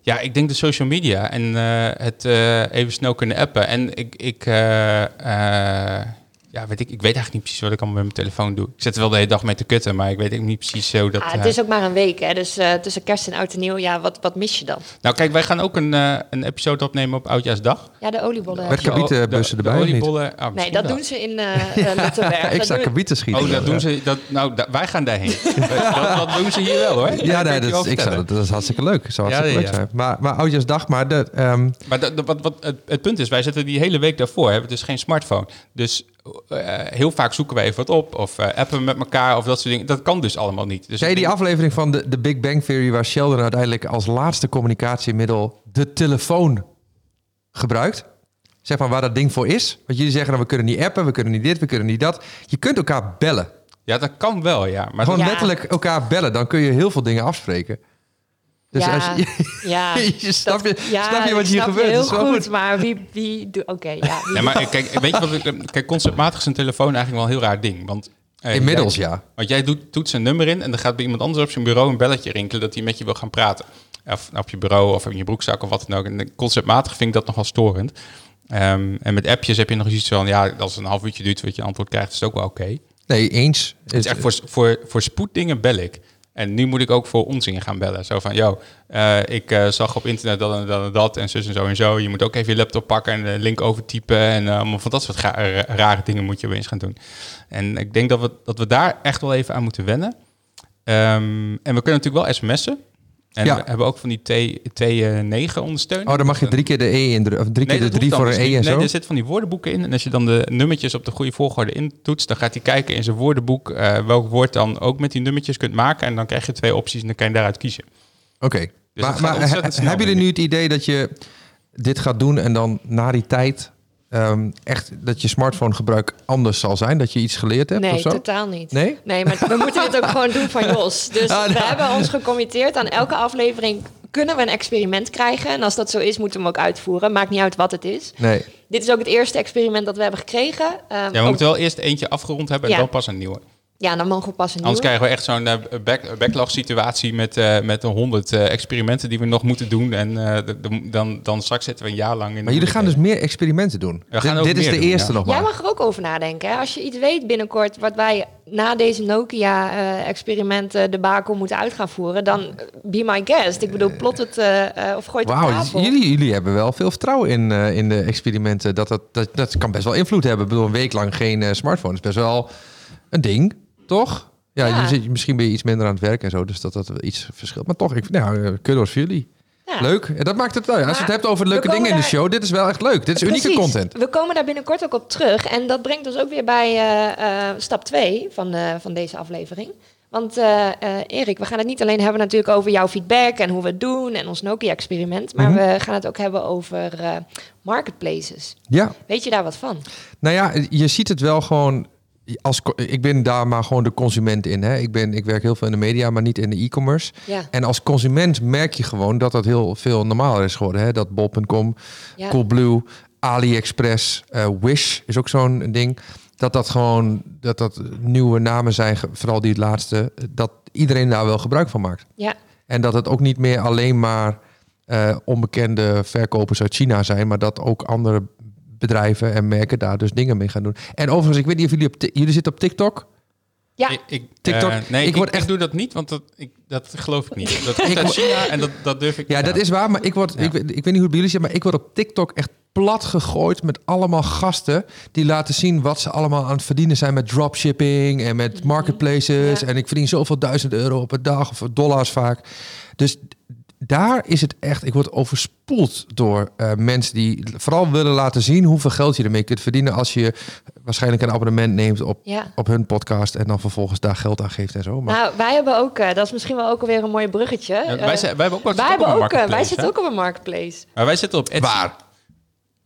Ja, ik denk de social media en eh, het even snel kunnen appen. En ik, ik, ja, weet ik, ik weet eigenlijk niet precies wat ik allemaal met mijn telefoon doe. Ik zit er wel de hele dag mee te kutten, maar ik weet ook niet precies zo dat... ah, eh, het is ook maar een week, hè? Dus eh, tussen kerst en oud en nieuw, ja, wat, wat mis je dan? Nou kijk, wij gaan ook een, eh, een episode opnemen op Oudjaarsdag. Ja, de oliebollen. Met kabietenbussen De- de erbij, niet? oliebollen, ah, Nee, dat doen ze in eh eh, Luttenberg. Extra doen- kabieten schieten. Oh, dat doen ze. Dat, nou, da- wij gaan daarheen. dat, dat doen ze hier wel hoor. Ja, nee, dat, is, ik zou, vertellen. dat, dat is hartstikke leuk. Dat zou hartstikke Ja, leuk ja, zijn. Maar, maar Oudjaarsdag, maar de, ehm, Maar dat, dat- wat, wat, het, het punt is, wij zitten die hele week daarvoor, hebben dus geen smartphone. Dus eh, heel vaak zoeken we even wat op of eh, appen we met elkaar of dat soort dingen. Dat kan dus allemaal niet. Dus je die denk- aflevering van de, de Big Bang Theory... waar Sheldon uiteindelijk als laatste communicatiemiddel de telefoon gebruikt? Zeg maar waar dat ding voor is. Want jullie zeggen, dan, we kunnen niet appen, we kunnen niet dit, we kunnen niet dat. Je kunt elkaar bellen. Ja, dat kan wel, ja. Maar Gewoon Ja. letterlijk elkaar bellen. Dan kun je heel veel dingen afspreken. Dus ja, als je, ja, je- snap, je, ja, snap je wat hier gebeurt? heel Dat is wel goed, goed. maar wie... wie doe- Oké, ja. wie- Ja, maar kijk, weet je wat? ik- Kijk, conceptmatig is een telefoon eigenlijk wel een heel raar ding. Want, eh, Inmiddels, jij- ja. Want jij doet, toetst een nummer in en dan gaat bij iemand anders op zijn bureau een belletje rinkelen dat hij met je wil gaan praten. Of op je bureau of in je broekzak of wat dan ook. En conceptmatig vind ik dat nogal storend. Ehm, en met appjes heb je nog eens iets van, ja, als het een half uurtje duurt wat je antwoord krijgt, is het ook wel oké. Nee, eens. Het is echt voor, voor, voor spoeddingen bel ik. En nu moet ik ook voor onzin gaan bellen. Zo van, yo, eh, ik eh, zag op internet dat en dat en dat en zus en zo en zo. Je moet ook even je laptop pakken en de link overtypen. En eh, allemaal van dat soort rare dingen moet je opeens gaan doen. En ik denk dat we, dat we daar echt wel even aan moeten wennen. Ehm, en we kunnen natuurlijk wel sms'en. En Ja. we hebben ook van die T, T9 ondersteuning. Oh, dan mag je drie keer de E indrukken. Of drie keer de drie voor een dus E en niet. zo. Nee, er zitten van die woordenboeken in. En als je dan de nummertjes op de goede volgorde intoetst, dan gaat hij kijken in zijn woordenboek eh, welk woord dan ook met die nummertjes kunt maken. En dan krijg je twee opties en dan kan je daaruit kiezen. Oké. het maar maar hebben jullie nu het idee dat je dit gaat doen en dan na die tijd ehm, echt dat je smartphone gebruik anders zal zijn? Dat je iets geleerd hebt Nee, of zo? totaal niet. Nee? Nee, maar we moeten dit ook gewoon doen van Jos. Dus Ah, we nou. hebben ons gecommitteerd aan elke aflevering kunnen we een experiment krijgen. En als dat zo is, moeten we hem ook uitvoeren. Maakt niet uit wat het is. Nee. Dit is ook het eerste experiment dat we hebben gekregen. Ehm, Ja, we ook- moeten wel eerst eentje afgerond hebben en Ja. dan pas een nieuwe. Ja, dan mogen we pas een Anders nieuwe. krijgen we echt zo'n eh, back, backlog situatie met, eh met een honderd eh, experimenten die we nog moeten doen. En eh, dan, dan straks zitten we een jaar lang in. de Maar jullie gaan dus meer experimenten doen. We gaan dit is de doen, eerste ja. nog maar. Jij mag er ook over nadenken. Hè? Als je iets weet binnenkort wat wij na deze Nokia-experimenten de bakel moeten uit gaan voeren, dan be my guest. Ik bedoel, plot het of gooi het tafel. jullie, jullie hebben wel veel vertrouwen in, eh, in de experimenten. Dat, dat, dat, dat kan best wel invloed hebben. Ik bedoel, een week lang geen eh, smartphone is best wel een ding, toch? Ja, Ja. Je zit, misschien ben je iets minder aan het werk en zo, dus dat dat wel iets verschilt. Maar toch, ik, nou, eh, kudos voor jullie. Ja. Leuk. En dat maakt het wel. Als je het hebt over leuke dingen in de show, dit is wel echt leuk. Dit is unieke content. We komen daar binnenkort ook op terug. En dat brengt ons ook weer bij eh, eh, stap 2 van, van deze aflevering. Want Erik, we gaan het niet alleen hebben natuurlijk over jouw feedback en hoe we het doen en ons Nokia-experiment. Maar Mhm. we gaan het ook hebben over marketplaces. Ja, Weet je daar wat van? Nou ja, je ziet het wel gewoon. Als, ik ben daar maar gewoon de consument in. Hè. Ik, ben, ik werk heel veel in de media, maar niet in de e-commerce. Ja. En als consument merk je gewoon dat dat heel veel normaler is geworden. Hè. Dat bol.com, Ja. Coolblue, AliExpress, eh, Wish is ook zo'n ding. Dat dat gewoon dat dat nieuwe namen zijn, vooral die het laatste, dat iedereen daar wel gebruik van maakt. Ja. En dat het ook niet meer alleen maar eh, onbekende verkopers uit China zijn, maar dat ook andere bedrijven en merken daar dus dingen mee gaan doen. En overigens, ik weet niet of jullie op jullie zitten op TikTok. Ja. Ik, ik, TikTok. eh, nee, Ik word ik echt- doe dat niet, want dat, ik, dat geloof ik niet. Dat komt uit China en dat, dat durf ik Ja, dat is waar, maar ik word, Ja. ik, weet- ik weet niet hoe het bij jullie zit, maar ik word op TikTok echt plat gegooid met allemaal gasten die laten zien wat ze allemaal aan het verdienen zijn met dropshipping en met marketplaces. Ja. En ik verdien zoveel duizend euro op een dag of dollars vaak. Dus daar is het echt, ik word overspoeld door eh, mensen die vooral willen laten zien hoeveel geld je ermee kunt verdienen als je waarschijnlijk een abonnement neemt op, Ja. op hun podcast en dan vervolgens daar geld aan geeft en zo. Maar Nou, wij hebben ook, eh, dat is misschien wel ook alweer een mooi bruggetje. Ja, Eh, wij, zijn, wij hebben ook, wel wij, zitten hebben ook, een wij marketplace, zitten ook op een marketplace. Maar wij zitten op Etsy. waar?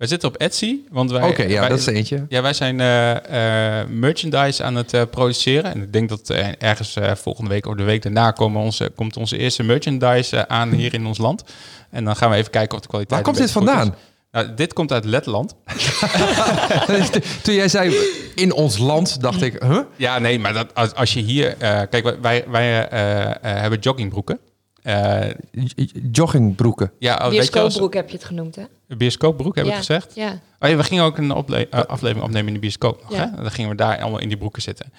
Wij zitten op Etsy, want wij... Oké, ja, wij- dat is eentje. Ja, wij zijn eh, eh, merchandise aan het eh, produceren. En ik denk dat ergens volgende week of de week daarna komen onze, komt onze eerste merchandise aan hier in ons land. En dan gaan we even kijken of de kwaliteit... Waar komt dit vandaan? Nou, dit komt uit Letland. Toen jij zei in ons land, dacht ik, huh? Ja, nee, maar dat, als, als je hier... kijk, wij, wij, hebben joggingbroeken. Eh, joggingbroeken. ja, oh, Bioscoopbroek heb je het genoemd, hè? bioscoopbroek, heb ja. ik gezegd. Ja. Oh ja, we gingen ook een ople- eh, aflevering opnemen in de bioscoop nog, Ja. hè? Dan gingen we daar allemaal in die broeken zitten.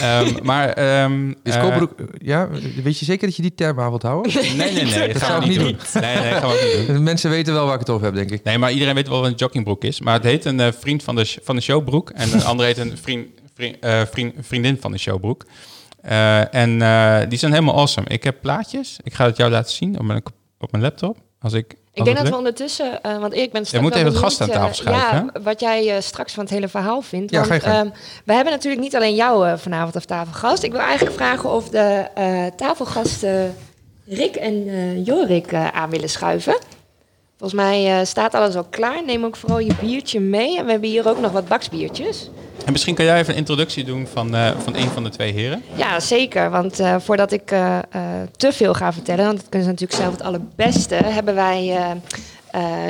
Ehm, maar... ehm, Is eh, ja, weet je zeker dat je die term aan wilt houden? Nee, nee, nee. Dat, gaan we ik niet doen. Nee, nee, gaan we niet doen. Mensen weten wel waar ik het over heb, denk ik. Nee, maar iedereen weet wel wat een joggingbroek is. Maar het heet een eh, vriend van de, sh- van de showbroek. En een ander heet een vriend, vriend, eh, vriend, vriendin van de showbroek. Eh, en eh, die zijn helemaal awesome. Ik heb plaatjes. Ik ga het jou laten zien op mijn, op mijn laptop. Als ik, als Ik denk dat we ondertussen, eh, want ik ben straks moet wel even het gast aan tafel schuiven, Ja, wat jij eh, straks van het hele verhaal vindt. Ja, want, je ehm, we hebben natuurlijk niet alleen jou eh, vanavond af tafel gast. Ik wil eigenlijk vragen of de eh, tafelgasten Rick en eh, Jorik eh, aan willen schuiven. Volgens mij eh, staat alles al klaar. Neem ook vooral je biertje mee. En we hebben hier ook nog wat baksbiertjes. En misschien kan jij even een introductie doen van, eh, van een van de twee heren. Ja, zeker. Want eh, voordat ik eh, te veel ga vertellen, want dat kunnen ze natuurlijk zelf het allerbeste, hebben wij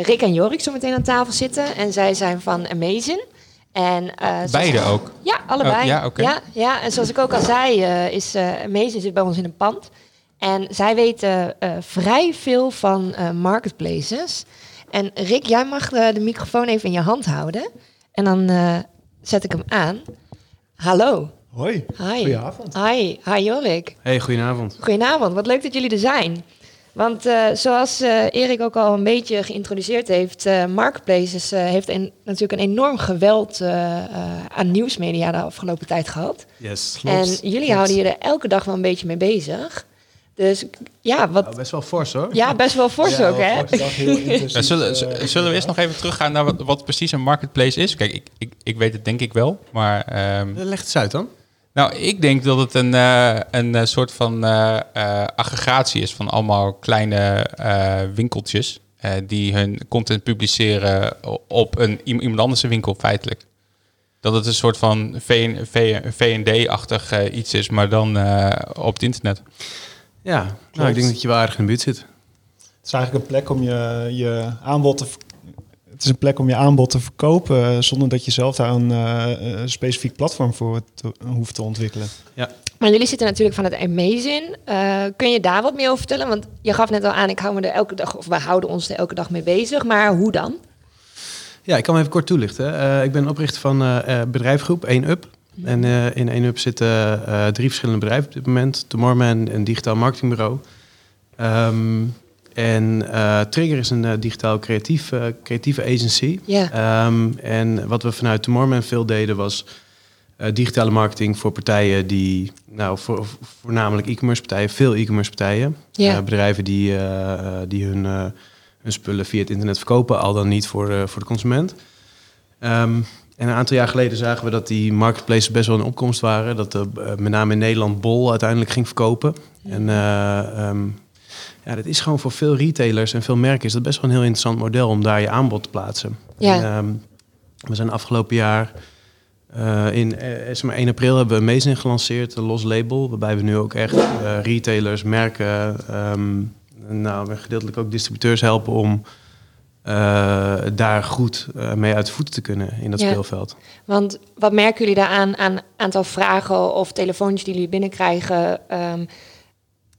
Rick en Jorik zo meteen aan tafel zitten. En zij zijn van Amazing. En, Beide ook. Ja, allebei. Oh, ja, ja, ja, en zoals ik ook al zei, is Amazing zit bij ons in een pand. En zij weten vrij veel van marketplaces. En Rick, jij mag de, de microfoon even in je hand houden. En dan zet ik hem aan. Hallo. Hoi. Hi. Goedenavond. Hi, hi Jorik. Hey, goedenavond. Goedenavond, wat leuk dat jullie er zijn. Want eh, zoals eh, Erik ook al een beetje geïntroduceerd heeft, eh, Marketplaces eh, heeft een, natuurlijk een enorm geweld aan nieuwsmedia de afgelopen tijd gehad. Yes, en jullie houden je er elke dag wel een beetje mee bezig. Dus ja, wat, Nou, best wel fors hoor. ja best wel fors Ja, ook hè? Ja, zullen, eh, zullen we eerst nog even teruggaan naar wat, wat precies een marketplace is? Kijk, ik, ik, ik weet het denk ik wel, maar... ehm, Leg het eens uit dan. Nou, ik denk dat het een, eh, een soort van eh, eh, aggregatie is van allemaal kleine eh, winkeltjes eh, die hun content publiceren op een iem- iemand anders winkel feitelijk. Dat het een soort van VN V- V&D-achtig eh, iets is, maar dan eh, op het internet. Ja, nou, ik denk dat je wel aardig in de buurt zit. Het is eigenlijk een plek om je, je aanbod te... Het is een plek om je aanbod te verkopen eh, zonder dat je zelf daar een, eh, specifiek platform voor te- hoeft te ontwikkelen. Maar jullie zitten natuurlijk van het Amazing. Eh kun je daar wat meer over vertellen? Want je gaf net al aan, ik hou me er elke dag, of we houden ons er elke dag mee bezig. Maar hoe dan? Ja, ik kan hem even kort toelichten. Eh, ik ben oprichter van bedrijfgroep 1UP. En eh, in 1UP zitten eh, drie verschillende bedrijven op dit moment. Tomorrowman, een digitaal marketingbureau. Ehm, en eh, Trigger is een digitaal creatief, creatieve agency. Ja. Ehm, en wat we vanuit Tomorrowman veel deden was digitale marketing voor partijen die, nou, voor, voornamelijk e-commerce partijen, veel e-commerce partijen. Ja. Eh, bedrijven die, die hun, hun spullen via het internet verkopen, al dan niet voor, voor de consument. Ehm, en een aantal jaar geleden zagen we dat die marketplaces best wel in opkomst waren. Dat de, eh, met name in Nederland Bol uiteindelijk ging verkopen. En eh, ehm, ja, dat is gewoon voor veel retailers en veel merken is dat best wel een heel interessant model om daar je aanbod te plaatsen. Ja. En, ehm, we zijn afgelopen jaar eh, in eh, zeg maar 1 april hebben we Amazing gelanceerd, een los label, waarbij we nu ook echt eh, retailers, merken, ehm, nou, gedeeltelijk ook distributeurs helpen om eh, daar goed eh, mee uit de voeten te kunnen in dat Ja. speelveld. Want wat merken jullie daaraan aan aantal vragen of telefoontjes die jullie binnenkrijgen? Ehm,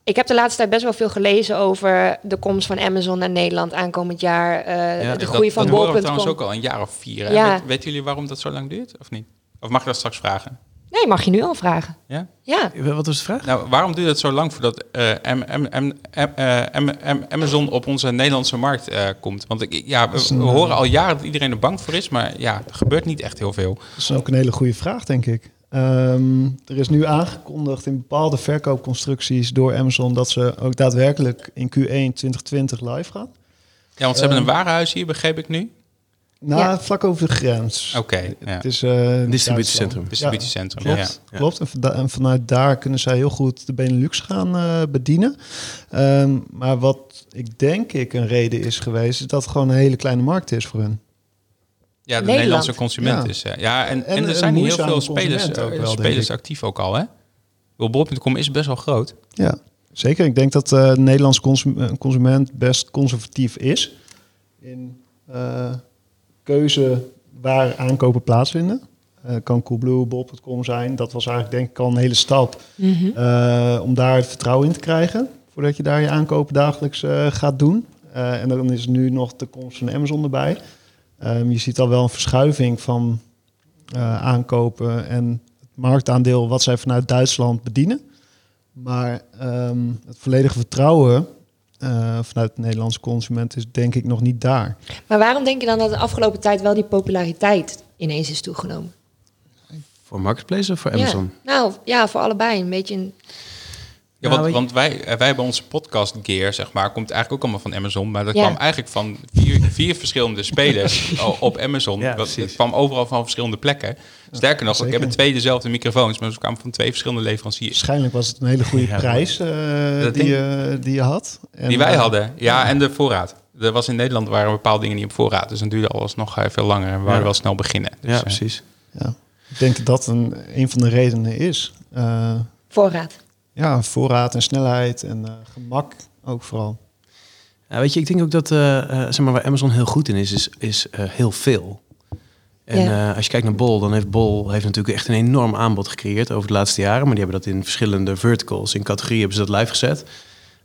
ik heb de laatste tijd best wel veel gelezen over de komst van Amazon naar Nederland aankomend jaar. eh, Ja, de dat- groei van dat horen we bol.com. trouwens ook al een jaar of vier. Ja. Weet, weten jullie waarom dat zo lang duurt of niet? Of mag ik dat straks vragen? Nee, mag je nu al vragen. Ja? Ja. Wat was de vraag? Nou, waarom duurt het zo lang voordat eh, M- M- M- M- eh, M- M- Amazon op onze Nederlandse markt eh, komt? Want ik, ja, we, we horen al jaren dat iedereen er bang voor is, maar ja, er gebeurt niet echt heel veel. Dat is ook een hele goede vraag, denk ik. Ehm, er is nu aangekondigd in bepaalde verkoopconstructies door Amazon dat ze ook daadwerkelijk in Q1 2020 live gaan. Ja, want ze hebben een warenhuis hier, begreep ik nu. Nou, Ja. vlak over de grens. Oké, ja. Het is eh, in distributiecentrum. Distributiecentrum. Ja, Ja. klopt. klopt. En, vanda- en vanuit daar kunnen zij heel goed de Benelux gaan eh, bedienen. Ehm, maar wat ik denk ik een reden is geweest, is dat het gewoon een hele kleine markt is voor hun. Ja, de Nederland. Nederlandse consument Ja. is. ja, en, en, En er zijn heel veel spelers, ook eh, wel, spelers actief ook al, hè? Bol.com is best wel groot. Ja, zeker. Ik denk dat eh, de Nederlandse consum- consument best conservatief is in eh, keuze waar aankopen plaatsvinden. Eh kan Coolblue, Bol.com zijn. Dat was eigenlijk denk ik al een hele stap Mhm. eh, om daar het vertrouwen in te krijgen. Voordat je daar je aankopen dagelijks eh, gaat doen. En dan is nu nog de komst van Amazon erbij. Ehm, je ziet al wel een verschuiving van aankopen en het marktaandeel wat zij vanuit Duitsland bedienen. Maar ehm, het volledige vertrouwen eh, vanuit de Nederlandse consument is denk ik nog niet daar. Maar waarom denk je dan dat de afgelopen tijd wel die populariteit ineens is toegenomen? Voor Marketplace of voor Amazon? Ja. Nou ja, voor allebei. Een beetje een... Ja, Nou, want, want wij, eh, wij hebben onze podcast gear, zeg maar, komt eigenlijk ook allemaal van Amazon. Maar dat Ja. kwam eigenlijk van vier, vier verschillende spelers op Amazon. Ja, dat, het kwam overal van verschillende plekken. Sterker nog, ik hebben twee dezelfde microfoons, maar ze kwamen van twee verschillende leveranciers. Waarschijnlijk was het een hele goede Ja, prijs eh, die, je, die je had. En, Die wij eh, hadden, ja, en de voorraad. Er was in Nederland waren bepaalde dingen niet op voorraad, dus dan duurde alles nog eh, veel langer en we wilden Ja. wel snel beginnen. Dus, Ja, eh, precies. Ja. Ik denk dat dat een, een van de redenen is. Eh, Voorraad. ja, voorraad en snelheid en eh, gemak ook vooral. Ja, weet je, ik denk ook dat eh, eh, zeg maar, waar Amazon heel goed in is, is, is eh, heel veel. En Ja. eh, als je kijkt naar Bol, dan heeft Bol heeft natuurlijk echt een enorm aanbod gecreëerd over de laatste jaren. Maar die hebben dat in verschillende verticals, in categorieën hebben ze dat live gezet.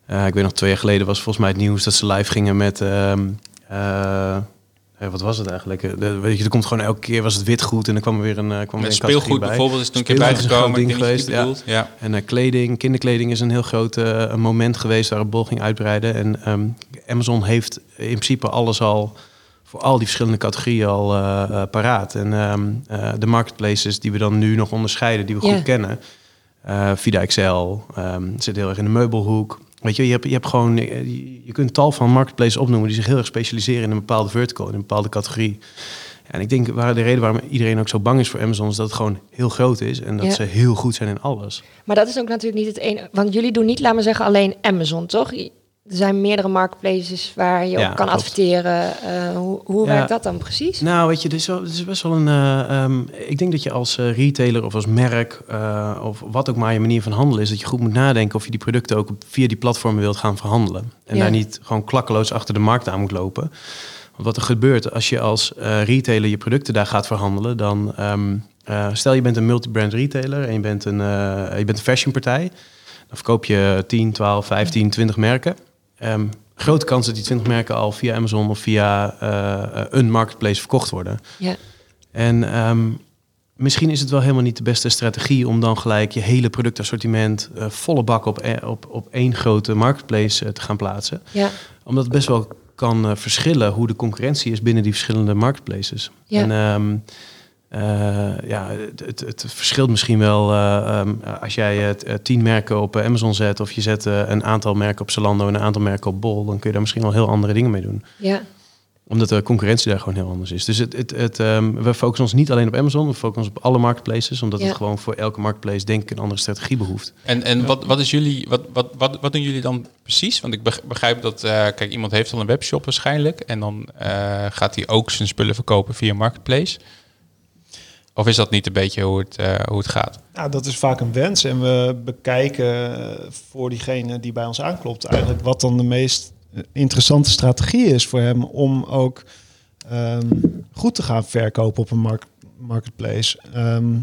Eh, ik weet nog, twee jaar geleden was volgens mij het nieuws dat ze live gingen met... ehm, eh, wat was het eigenlijk? De- weet je, er komt gewoon elke keer was het witgoed en dan kwam er weer een, kwam er weer een speelgoed categorie bij. bijvoorbeeld is toen een keer bijgekomen. ding geweest, bedoelt. Ja. En eh, kleding, kinderkleding is een heel groot een moment geweest waar Bol ging uitbreiden. En ehm, Amazon heeft in principe alles al voor al die verschillende categorieën al eh, eh, paraat. En ehm, eh, de marketplaces die we dan nu nog onderscheiden, die we goed kennen. Vida Excel, ehm, zit heel erg in de meubelhoek. Weet je, je hebt, je hebt gewoon, je, je kunt tal van marketplaces opnoemen die zich heel erg specialiseren in een bepaalde vertical, in een bepaalde categorie. En ik denk waar de reden waarom iedereen ook zo bang is voor Amazon is dat het gewoon heel groot is en dat Ja. ze heel goed zijn in alles. Maar dat is ook natuurlijk niet het enige. Want jullie doen niet, laat maar zeggen, alleen Amazon, toch? Er zijn meerdere marketplaces waar je Ja, op kan klopt. adverteren. Eh, hoe hoe Ja. werkt dat dan precies? Nou, weet je, dit is, wel, dit is best wel een. eh, ehm, ik denk dat je als eh, retailer of als merk, of wat ook maar je manier van handelen is, dat je goed moet nadenken of je die producten ook via die platformen wilt gaan verhandelen. En Ja. daar niet gewoon klakkeloos achter de markt aan moet lopen. Want wat er gebeurt als je als retailer je producten daar gaat verhandelen, dan ehm, eh, stel je bent een multibrand retailer en je bent een, je bent een fashionpartij. Dan verkoop je 10, 12, 15, 20 merken. Ehm, grote kans dat die 20 merken al via Amazon of via eh, een marketplace verkocht worden. Ja. En ehm, misschien is het wel helemaal niet de beste strategie om dan gelijk je hele productassortiment eh, volle bak op, e- op, op één grote marketplace eh, te gaan plaatsen. Ja. Omdat het best wel kan verschillen hoe de concurrentie is binnen die verschillende marketplaces. Ja. En ehm, eh, ja, het, het, het verschilt misschien wel eh, ehm, als jij het, eh, tien merken op Amazon zet of je zet een aantal merken op Zalando en een aantal merken op Bol, dan kun je daar misschien wel heel andere dingen mee doen Ja. omdat de concurrentie daar gewoon heel anders is. Dus het, het, het, ehm, we focussen ons niet alleen op Amazon, we focussen ons op alle marketplaces, omdat Ja. het gewoon voor elke marketplace denk ik een andere strategie behoeft. En, en wat, wat, is jullie, wat, wat, wat, wat doen jullie dan precies? Want ik beg- begrijp dat, eh, kijk, iemand heeft al een webshop waarschijnlijk. En dan eh, gaat hij ook zijn spullen verkopen via Marketplace. Of is dat niet een beetje hoe het, eh, hoe het gaat? Nou, dat is vaak een wens. En we bekijken eh, voor diegene die bij ons aanklopt eigenlijk wat dan de meest eh, interessante strategie is voor hem om ook ehm, goed te gaan verkopen op een mark- marketplace. Ehm,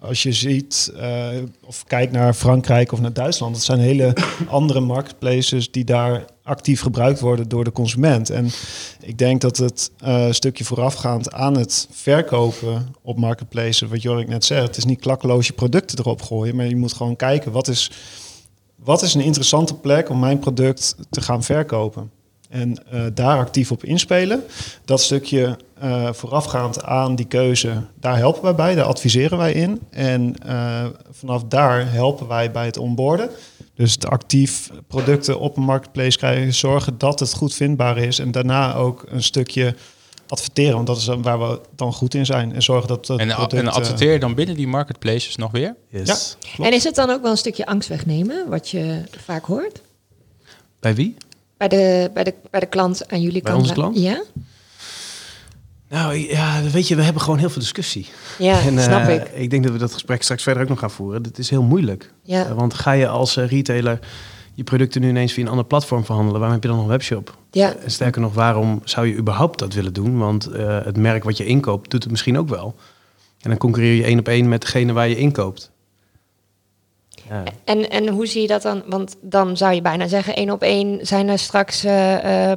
als je ziet eh, of kijkt naar Frankrijk of naar Duitsland, dat zijn hele andere marketplaces die daar actief gebruikt worden door de consument. En ik denk dat het eh, stukje voorafgaand aan het verkopen op marketplaces, wat Jorik net zei, het is niet klakkeloos je producten erop gooien, maar je moet gewoon kijken wat is, wat is een interessante plek om mijn product te gaan verkopen. En eh, daar actief op inspelen. Dat stukje eh, voorafgaand aan die keuze, daar helpen wij bij, daar adviseren wij in. En vanaf daar helpen wij bij het onboarden. Dus het actief producten op een marketplace krijgen, zorgen dat het goed vindbaar is. En daarna ook een stukje adverteren, want dat is waar we dan goed in zijn. En zorgen dat het En, product... en eh, adverteer je dan binnen die marketplaces nog weer? Yes. En is het dan ook wel een stukje angst wegnemen, wat je vaak hoort? Bij wie? Bij de, bij de, bij de klant aan jullie Bij kant? onze klant? Ja, Nou ja, weet je, we hebben gewoon heel veel discussie. ja en, eh, snap ik. Ik denk dat we dat gesprek straks verder ook nog gaan voeren. Het is heel moeilijk. Ja. Eh, want ga je als eh, retailer je producten nu ineens via een ander platform verhandelen, waarom heb je dan nog een webshop? Ja, En sterker nog, waarom zou je überhaupt dat willen doen? Want het merk wat je inkoopt doet het misschien ook wel. En dan concurreer je één op één met degene waar je inkoopt. Ja. en, en hoe zie je dat dan? Want dan zou je bijna zeggen, één op één zijn er straks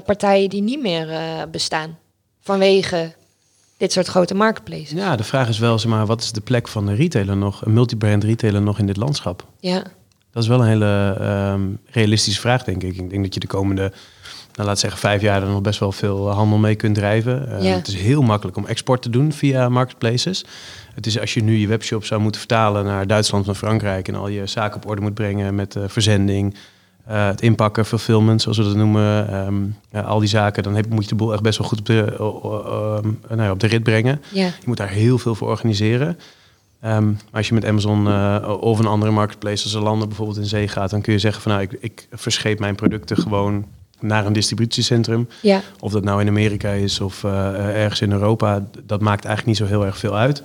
partijen die niet meer bestaan. Vanwege dit soort grote marketplaces. ja, de vraag is wel, zeg maar, wat is de plek van een retailer nog, een multibrand retailer nog in dit landschap? Ja, Dat is wel een hele ehm, realistische vraag, denk ik. Ik denk dat je de komende, nou, laat zeggen, vijf jaar er nog best wel veel handel mee kunt drijven. Eh, Ja. Het is heel makkelijk om export te doen via marketplaces. Het is als je nu je webshop zou moeten vertalen naar Duitsland en Frankrijk en al je zaken op orde moet brengen met eh, verzending, eh, het inpakken, fulfillment, zoals we dat noemen, ehm, ja, al die zaken, dan heb, moet je de boel echt best wel goed op de, o- o- ehm, nou ja, op de rit brengen. Je moet daar heel veel voor organiseren. Ehm, als je met Amazon eh, of een andere marketplace als Zalando bijvoorbeeld in zee gaat, dan kun je zeggen van nou, ik, ik verscheep mijn producten gewoon naar een distributiecentrum. Of dat nou in Amerika is of eh, ergens in Europa, dat maakt eigenlijk niet zo heel erg veel uit.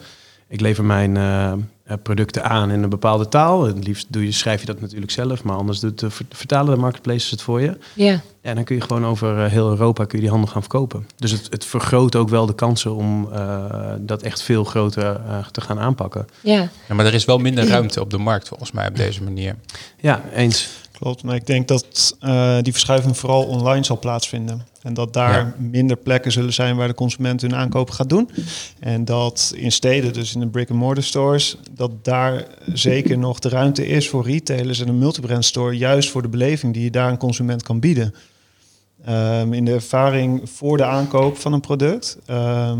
Ik lever mijn eh, eh, producten aan in een bepaalde taal. Het liefst doe je, schrijf je dat natuurlijk zelf, maar anders doet de ver- vertalen de marketplaces het voor je. ja. Ja, dan kun je gewoon over eh, heel Europa kun je die handel gaan verkopen. Dus het, het vergroot ook wel de kansen om eh, dat echt veel groter eh, te gaan aanpakken. ja. Ja, maar er is wel minder ruimte op de markt volgens mij op deze manier. Ja, eens. Klopt, maar ik denk dat eh, die verschuiving vooral online zal plaatsvinden. En dat daar Ja. minder plekken zullen zijn waar de consument hun aankopen gaat doen. En dat in steden, dus in de brick-and-mortar stores, dat daar zeker nog de ruimte is voor retailers en een multibrand store, juist voor de beleving die je daar een consument kan bieden. Ehm, in de ervaring voor de aankoop van een product. ehm,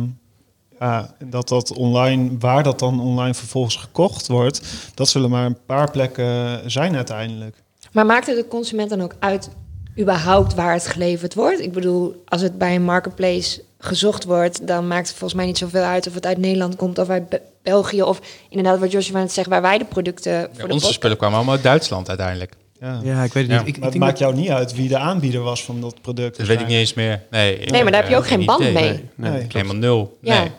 ja, en dat dat online, waar dat dan online vervolgens gekocht wordt, dat zullen maar een paar plekken zijn uiteindelijk. Maar maakt het de consument dan ook uit überhaupt waar het geleverd wordt? Ik bedoel, als het bij een marketplace gezocht wordt, dan maakt het volgens mij niet zoveel uit of het uit Nederland komt of uit Be- België of inderdaad wat Joshua net zegt, waar wij de producten voor Ja, de onze spullen kwamen allemaal uit Duitsland uiteindelijk. Ja. Ja, ik weet het Ja. niet. Ik, ik Maar het maakt dat- jou niet uit wie de aanbieder was van dat product. Dat weet ik niet eens meer. Nee, Nee, maar daar heb je ook geen band idee. mee. Nee, nee. Nee. Helemaal nul. Ja. Nee.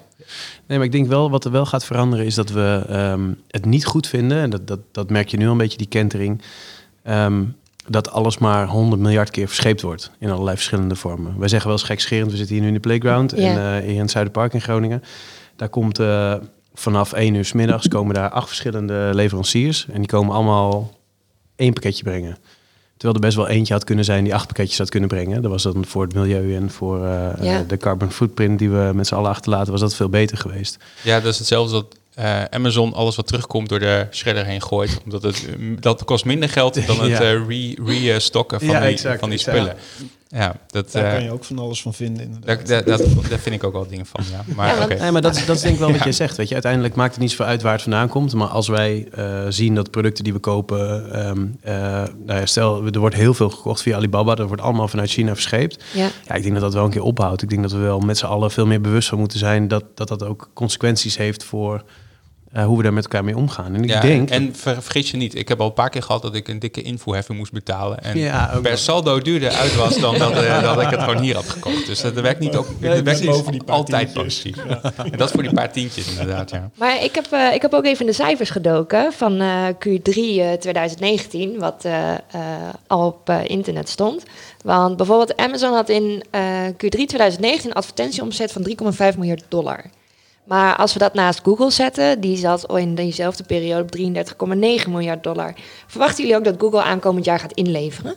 Nee, maar ik denk wel, wat er wel gaat veranderen is dat we ehm, het niet goed vinden. En dat, dat, dat merk je nu al een beetje, die kentering. ehm, dat alles maar 100 miljard keer verscheept wordt in allerlei verschillende vormen. Wij zeggen wel eens gekscherend, we zitten hier nu in de playground Ja. en, eh, hier in het Zuiderpark in Groningen. Daar komt eh, vanaf 1 uur s middags komen daar acht verschillende leveranciers. En die komen allemaal één pakketje brengen. Terwijl er best wel eentje had kunnen zijn die acht pakketjes had kunnen brengen. Dat was dan voor het milieu en voor eh, Ja. de carbon footprint die we met z'n allen achterlaten, was dat veel beter geweest. Ja, dat is hetzelfde dat eh, Amazon alles wat terugkomt door de shredder heen gooit. Omdat het, eh, dat kost minder geld dan het Ja. eh, re- re-stocken van, Ja, die, exact, van die spullen. Ja, dat, Daar eh, kan je ook van alles van vinden inderdaad. daar, daar, dat, daar vind ik ook wel dingen van. Ja. Maar Ja. Nee, maar dat, is- dat is denk ik wel wat Ja. je zegt. Weet je. Uiteindelijk maakt het niet zoveel uit waar het vandaan komt. Maar als wij eh, zien dat producten die we kopen... ehm, eh, nou ja, stel, er wordt heel veel gekocht via Alibaba. Dat wordt allemaal vanuit China verscheept. Ja. Ja, ik denk dat dat wel een keer ophoudt. Ik denk dat we wel met z'n allen veel meer bewust van moeten zijn... dat dat, dat ook consequenties heeft voor eh, hoe we daar met elkaar mee omgaan. En ik Ja, denk... En ver- vergeet je niet, ik heb al een paar keer gehad dat ik een dikke invoerheffing moest betalen. En Ja, per wel. saldo duurder uit was dan dat, eh, dat ik het gewoon hier had gekocht. Dus dat werkt niet, ook, Nee, dat werkt die niet paar altijd positief. En dat is voor die paar tientjes inderdaad, ja. Maar ik heb, eh, ik heb ook even in de cijfers gedoken van eh, Q3 eh, 2019, wat eh, eh, al op internet stond. Want bijvoorbeeld Amazon had in eh, Q3 2019 een advertentieomzet van 3,5 miljard dollar. Maar als we dat naast Google zetten, die zat in diezelfde periode op 33,9 miljard dollar. Verwachten jullie ook dat Google aankomend jaar gaat inleveren?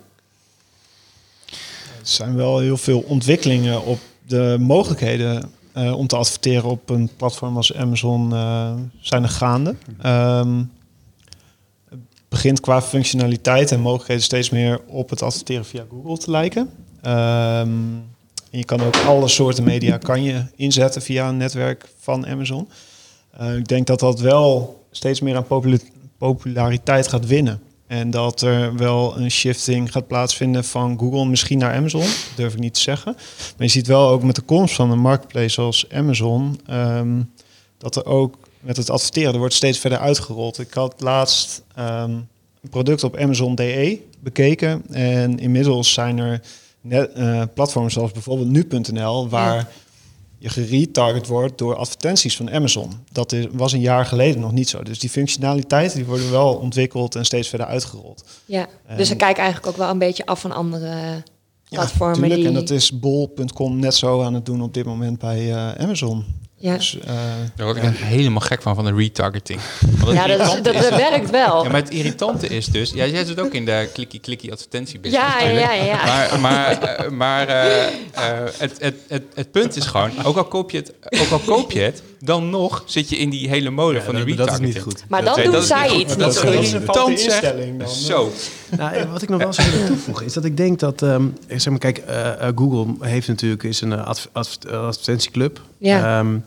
Er zijn wel heel veel ontwikkelingen op de mogelijkheden eh, om te adverteren op een platform als Amazon eh, zijn er gaande. Ehm, het begint qua functionaliteit en mogelijkheden steeds meer op het adverteren via Google te lijken. Ehm, en je kan ook alle soorten media kan je inzetten via een netwerk van Amazon. Eh, ik denk dat dat wel steeds meer aan popula- populariteit gaat winnen. En dat er wel een shifting gaat plaatsvinden van Google misschien naar Amazon. Dat durf ik niet te zeggen. Maar je ziet wel ook met de komst van een marketplace zoals Amazon... ehm, dat er ook met het adverteren, er wordt steeds verder uitgerold. Ik had laatst ehm, een product op Amazon DE bekeken. En inmiddels zijn er net, eh, platforms zoals bijvoorbeeld nu.nl... waar Ja. je geretarget wordt door advertenties van Amazon. Dat is, was een jaar geleden nog niet zo. Dus die functionaliteiten die worden wel ontwikkeld en steeds verder uitgerold. Ja, En- dus ze kijken eigenlijk ook wel een beetje af van andere platformen. tuurlijk. die... En dat is bol.com net zo aan het doen op dit moment bij eh, Amazon. Ja. Dus, eh, Daar word ik helemaal gek van, van de retargeting. Want het ja, dat, is- dat, dat werkt wel. Ja, maar het irritante is dus... Ja, jij zit ook in de klikkie-klikkie advertentiebusiness Ja, natuurlijk. ja, ja. Maar, maar, eh, maar eh, eh, het, het, het, het punt is gewoon... Ook al, koop je het, ook al koop je het, dan nog zit je in die hele mode van die dat, retargeting. dat is niet goed. Maar dan doen is zij iets Dat niet. Dat is een irritant, instelling dan. Zo. Nou, wat ik nog wel zou willen toevoegen is dat ik denk dat, ehm, zeg maar, kijk, eh, eh, Google heeft natuurlijk is een adv- adv- advertentieclub. Ja. Ehm,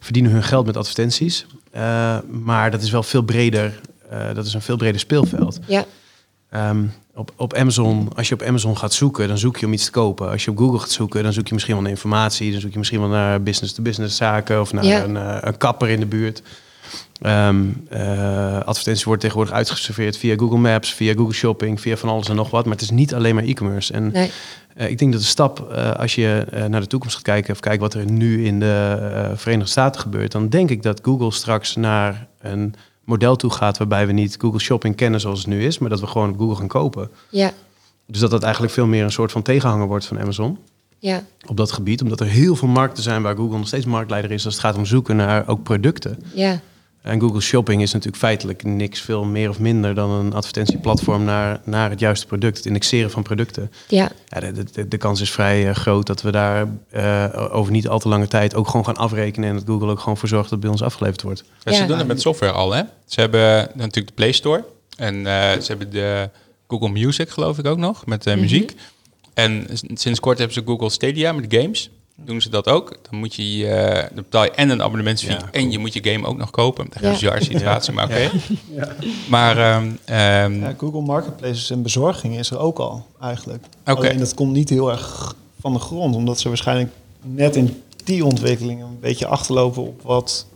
verdienen hun geld met advertenties, Eh, maar dat is wel veel breder. eh, dat is een veel breder speelveld. Ja, Ehm, op, op Amazon, als je op Amazon gaat zoeken, dan zoek je om iets te kopen. Als je op Google gaat zoeken, dan zoek je misschien wel naar informatie. Dan zoek je misschien wel naar business-to-business zaken of naar Ja. een, eh, een kapper in de buurt. Ehm eh, advertenties worden tegenwoordig uitgeserveerd via Google Maps, via Google Shopping, via van alles en nog wat. Maar het is niet alleen maar e-commerce. En nee. eh, ik denk dat de stap, als je naar de toekomst gaat kijken, of kijken wat er nu in de Verenigde Staten gebeurt, dan denk ik dat Google straks naar een model toe gaat waarbij we niet Google Shopping kennen zoals het nu is, maar dat we gewoon op Google gaan kopen. Ja, Dus dat dat eigenlijk veel meer een soort van tegenhanger wordt van Amazon ja, op dat gebied, omdat er heel veel markten zijn waar Google nog steeds marktleider is als het gaat om zoeken naar ook producten. ja. En Google Shopping is natuurlijk feitelijk niks veel meer of minder dan een advertentieplatform naar, naar het juiste product, het indexeren van producten. ja. Ja, de, de, de kans is vrij eh, groot dat we daar eh, over niet al te lange tijd ook gewoon gaan afrekenen en dat Google ook gewoon voor zorgt dat het bij ons afgeleverd wordt. Ja, ze doen het met software al, hè? Ze hebben natuurlijk de Play Store. En eh, ze hebben de Google Music, geloof ik ook nog, met eh, muziek. En sinds kort hebben ze Google Stadia met games. Doen ze dat ook? Dan moet je, eh, dan betaal je en een abonnementsfee Ja, en je moet je game ook nog kopen. Echt Ja. een bizarre situatie, maar oké. Maar ehm, ehm, ja, Google Marketplaces en bezorging is er ook al eigenlijk. Oké. Alleen dat komt niet heel erg van de grond, omdat ze waarschijnlijk net in die ontwikkelingen een beetje achterlopen op wat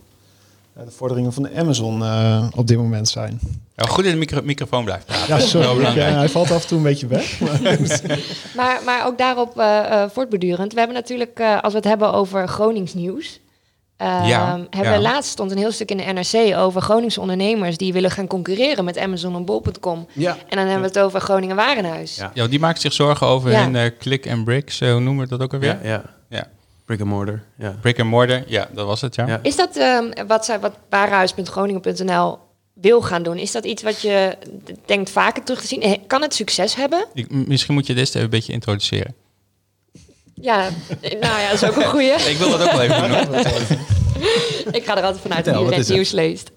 de vorderingen van de Amazon eh, op dit moment zijn. Ja, goed in de micro- microfoon blijven praten. Ja, Dat is wel sorry. hij valt af en toe een beetje weg. maar- Maar, maar ook daarop eh, eh, voortbedurend. We hebben natuurlijk, eh, als we het hebben over Gronings nieuws... eh, Ja, hebben ja. we laatst stond een heel stuk in de NRC over Groningse ondernemers die willen gaan concurreren met Amazon en Bol.com. Ja. En dan hebben we het over Groningen Warenhuis. Ja. Ja, die maakt zich zorgen over Ja. hun eh, click and bricks. eh, hoe noemen we dat ook alweer? Ja, ja. Ja. Brick and mortar. Ja. Brick and mortar, ja, dat was het, ja. Ja. Is dat ehm, wat, zij, wat warenhuis.groningen.nl wil gaan doen? Is dat iets wat je denkt vaker terug te zien? Eh, Kan het succes hebben? Ik, misschien moet je dit even een beetje introduceren. Ja, eh, nou ja, dat is ook een goeie. Ik wil dat ook wel even doen. hoor. Ik ga er altijd vanuit dat iedereen is het nieuws leest.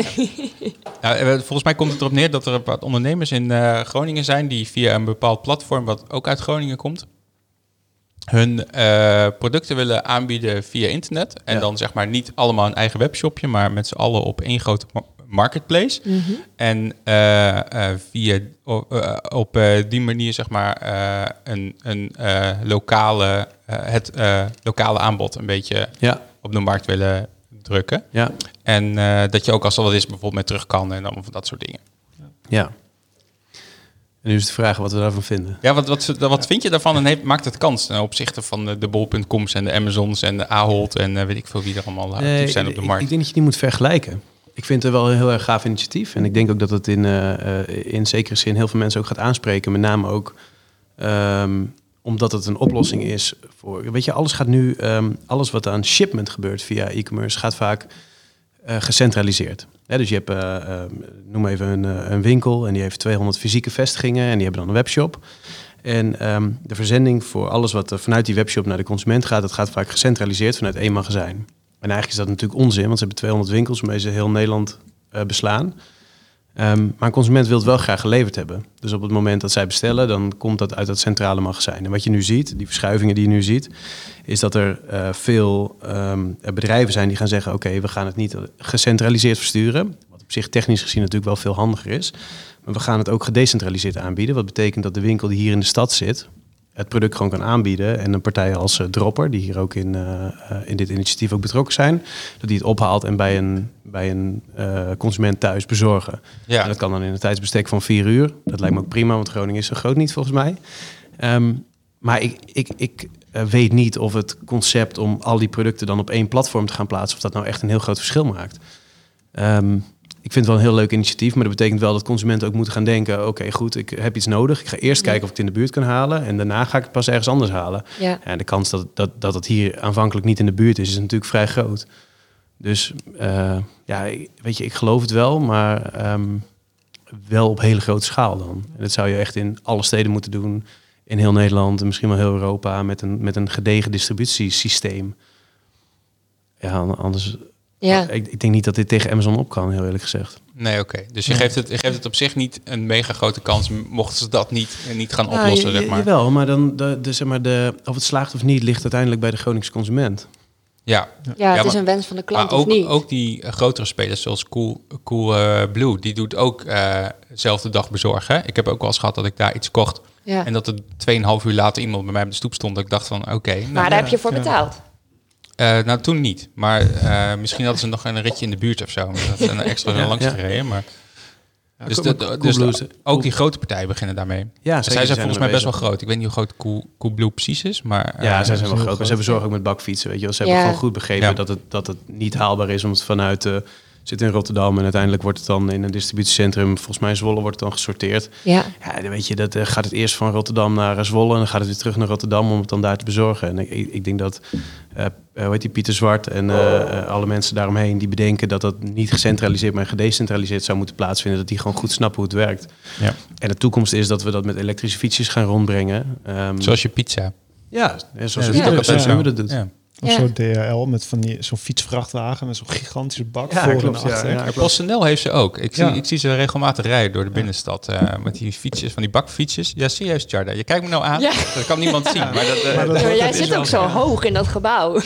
Nou, eh, volgens mij komt het erop neer dat er wat ondernemers in eh, Groningen zijn die via een bepaald platform, wat ook uit Groningen komt, hun eh, producten willen aanbieden via internet. En Ja. dan zeg maar niet allemaal een eigen webshopje, maar met z'n allen op één grote ma- marketplace. En eh, eh, via op eh, die manier zeg maar eh, een, een eh, lokale, eh, het eh, lokale aanbod een beetje Ja. op de markt willen drukken. Ja. En eh, dat je ook als er wat is bijvoorbeeld met terug kan en allemaal van dat soort dingen. ja. En nu is de vraag wat we daarvan vinden. Ja, wat, wat, wat vind je daarvan en heeft, maakt het kans ten opzichte van de, de bol.coms en de Amazons en de Ahold en eh, weet ik veel wie er allemaal actief Nee, zijn op de ik- markt? Ik, denk dat je die moet vergelijken. Ik vind het wel een heel erg gaaf initiatief. En ik denk ook dat het in, eh, eh, in zekere zin heel veel mensen ook gaat aanspreken. Met name ook ehm, omdat het een oplossing is voor... Weet je, alles gaat nu... ehm, alles wat aan shipment gebeurt via e-commerce gaat vaak eh, gecentraliseerd. Dus je hebt, eh, noem even een, eh, een winkel en die heeft 200 fysieke vestigingen en die hebben dan een webshop. En ehm, de verzending voor alles wat er vanuit die webshop naar de consument gaat, dat gaat vaak gecentraliseerd vanuit één magazijn. En eigenlijk is dat natuurlijk onzin, want ze hebben 200 winkels waarmee ze heel Nederland eh, beslaan. Ehm, maar een consument wil het wel graag geleverd hebben. Dus op het moment dat zij bestellen, dan komt dat uit dat centrale magazijn. En wat je nu ziet, die verschuivingen die je nu ziet, is dat er eh, veel ehm, bedrijven zijn die gaan zeggen: oké, we gaan het niet gecentraliseerd versturen. Wat op zich technisch gezien natuurlijk wel veel handiger is. Maar we gaan het ook gedecentraliseerd aanbieden. Wat betekent dat de winkel die hier in de stad zit, het product gewoon kan aanbieden. En een partij als eh, Dropper, die hier ook in, eh, eh, in dit initiatief ook betrokken zijn, dat die het ophaalt en bij een, bij een consument thuis bezorgen. Ja. En dat kan dan in een tijdsbestek van vier uur. Dat lijkt me ook prima, want Groningen is zo groot niet volgens mij. Ehm, maar ik, ik, ik weet niet of het concept om al die producten dan op één platform te gaan plaatsen, of dat nou echt een heel groot verschil maakt. Ehm, ik vind het wel een heel leuk initiatief, maar dat betekent wel dat consumenten ook moeten gaan denken: oké, goed, ik heb iets nodig. Ik ga eerst kijken of ik het in de buurt kan halen en daarna ga ik het pas ergens anders halen. Ja. En de kans dat, dat, dat het hier aanvankelijk niet in de buurt is, is natuurlijk vrij groot. Dus eh, ja, weet je, ik geloof het wel, maar ehm, wel op hele grote schaal dan. En dat zou je echt in alle steden moeten doen, in heel Nederland en misschien wel heel Europa, met een, met een gedegen distributiesysteem. Ja, an- anders. Ja. Ik, ik denk niet dat dit tegen Amazon op kan, heel eerlijk gezegd. Nee, oké. Dus je geeft, het, je geeft het op zich niet een mega grote kans, mochten ze dat niet, niet gaan Nou, oplossen, je- zeg maar. Jawel, maar dan de, de, zeg maar de, of het slaagt of niet, ligt uiteindelijk bij de Groningse consument. Ja, Ja, het Ja, is maar- een wens van de klant maar ook, of niet. ook die eh, grotere spelers zoals Cool, cool eh, Blue, die doet ook eh dezelfde dag bezorgen. Ik heb ook wel eens gehad dat ik daar iets kocht ja. en dat er 2,5 uur later iemand bij mij op de stoep stond. Dat ik dacht van, oké, nou, maar daar heb je voor betaald. Eh, nou toen niet. Maar eh, misschien hadden ze nog een ritje in de buurt of zo. Dat een extra Ja, langs ja. gereden. Maar, dus de- Cool dus de- is- ook die grote partijen beginnen daarmee. Ja, zij zijn volgens mij best wel groot. Ik weet niet hoe groot Cool, precies is, maar... Ja, eh, zij zijn wel groot. Maar groot. ze hebben zorg ook met bakfietsen. Weet je wel. Ze hebben Ja. gewoon goed begrepen Ja. dat, het, dat het niet haalbaar is om het vanuit de zit in Rotterdam en uiteindelijk wordt het dan in een distributiecentrum, volgens mij in Zwolle, wordt het dan gesorteerd. Ja. Ja, dan weet je, dat eh, gaat het eerst van Rotterdam naar eh, Zwolle en dan gaat het weer terug naar Rotterdam om het dan daar te bezorgen. En ik, ik ik denk dat, eh hoe heet die, Pieter Zwart en eh, eh, alle mensen daaromheen die bedenken dat dat niet gecentraliseerd, maar gedecentraliseerd zou moeten plaatsvinden, dat die gewoon goed snappen hoe het werkt. Ja. En de toekomst is dat we dat met elektrische fietsjes gaan rondbrengen. Ehm, Zoals je pizza. ja, en zoals Ja, ook zo. dat doet. Ja. Of Ja. zo'n DHL met van die, zo'n fietsvrachtwagen met zo'n gigantische bak Ja, voor klopt, en achter. ja. PostNL heeft ze ook. Ik zie, Ja. ik zie ze regelmatig rijden door de binnenstad. eh, met die fietsjes, van die bakfietsjes. Ja, serieus, Jarda. Je kijkt me nou aan. Ja. Dat kan niemand zien. Maar dat, eh, Maar dat- jij zit ook zo hoog in dat gebouw.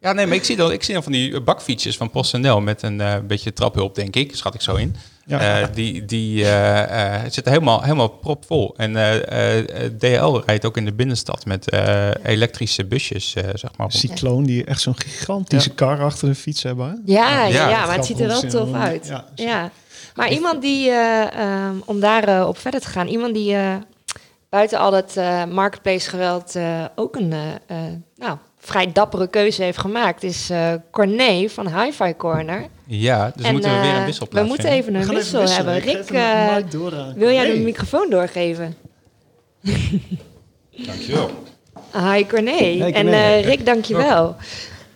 Ja, nee, maar ik zie dan, ik zie dan van die bakfietsjes van PostNL met een eh, beetje traphulp, denk ik. Schat ik zo in. Ja. Eh, die die eh, eh, zitten helemaal, helemaal propvol. En eh, eh, DL rijdt ook in de binnenstad met eh, elektrische busjes, eh, zeg maar. Cycloon, die echt zo'n gigantische kar achter de fiets hebben. hè? Ja, ja, Ja, ja, maar het ziet er wel tof uit. Ja, Ja. Maar iemand die, eh, ehm, om daar op verder te gaan, iemand die eh, buiten al dat eh, marketplace geweld eh, ook een nou, vrij dappere keuze heeft gemaakt, is eh Corné van Hi-Fi Corner. Ja, dus En, moeten we weer eh, een wissel We moeten even een wissel even hebben. Rick, eh, aan wil jij de microfoon doorgeven? Dankjewel. Hi Corné. Hey, En eh, Rick, dankjewel.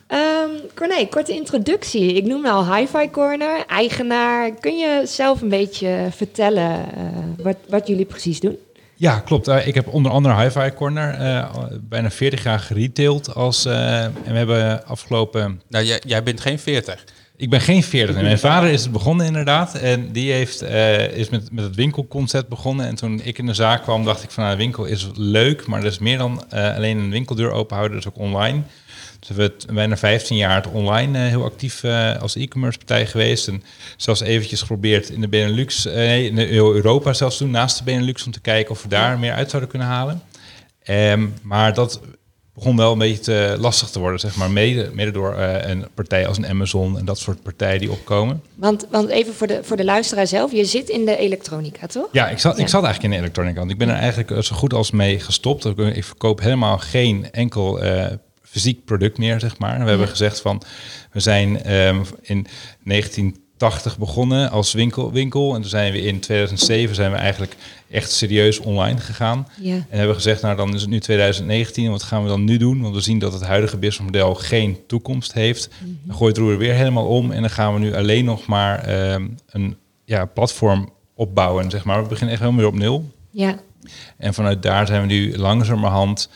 Ehm Corné, korte introductie. Ik noem me al Hi-Fi Corner, eigenaar. Kun je zelf een beetje vertellen eh, wat, wat jullie precies doen? Ja, klopt. Eh, ik heb onder andere Hi-Fi Corner eh, bijna 40 jaar geretailed. Als, eh, en we hebben afgelopen... Nou, jij, jij bent geen 40. Ik ben geen 40. En mijn vader is het begonnen inderdaad. En die heeft, eh, is met, met het winkelconcept begonnen. En toen ik in de zaak kwam, dacht ik van... Nou, winkel is leuk, maar dat is meer dan eh, alleen een winkeldeur openhouden. Dat is ook online. Dus we hebben het bijna 15 jaar het online eh, heel actief als e-commerce partij geweest. En zelfs eventjes geprobeerd in de Benelux, nee, in heel Europa zelfs doen, naast de Benelux, om te kijken of we daar meer uit zouden kunnen halen. Ehm, maar dat begon wel een beetje te lastig te worden, zeg maar, mede, mede door eh, een partij als een Amazon en dat soort partijen die opkomen. Want, want even voor de, voor de luisteraar zelf, je zit in de elektronica, toch? Ja, ik zat, Ja. ik zat eigenlijk in de elektronica. Want ik ben er eigenlijk eh, zo goed als mee gestopt. Ik, ik verkoop helemaal geen enkel eh, fysiek product meer, zeg maar. We hebben gezegd van, we zijn ehm, in 1980 begonnen als winkel, winkel. En toen zijn we in 2007 zijn we eigenlijk echt serieus online gegaan. Ja. En hebben gezegd, nou dan is het nu 2019, wat gaan we dan nu doen? Want we zien dat het huidige businessmodel geen toekomst heeft. Dan gooit het roer weer helemaal om en dan gaan we nu alleen nog maar ehm, een ja, platform opbouwen, zeg maar. We beginnen echt helemaal weer op nul. Ja. En vanuit daar zijn we nu langzamerhand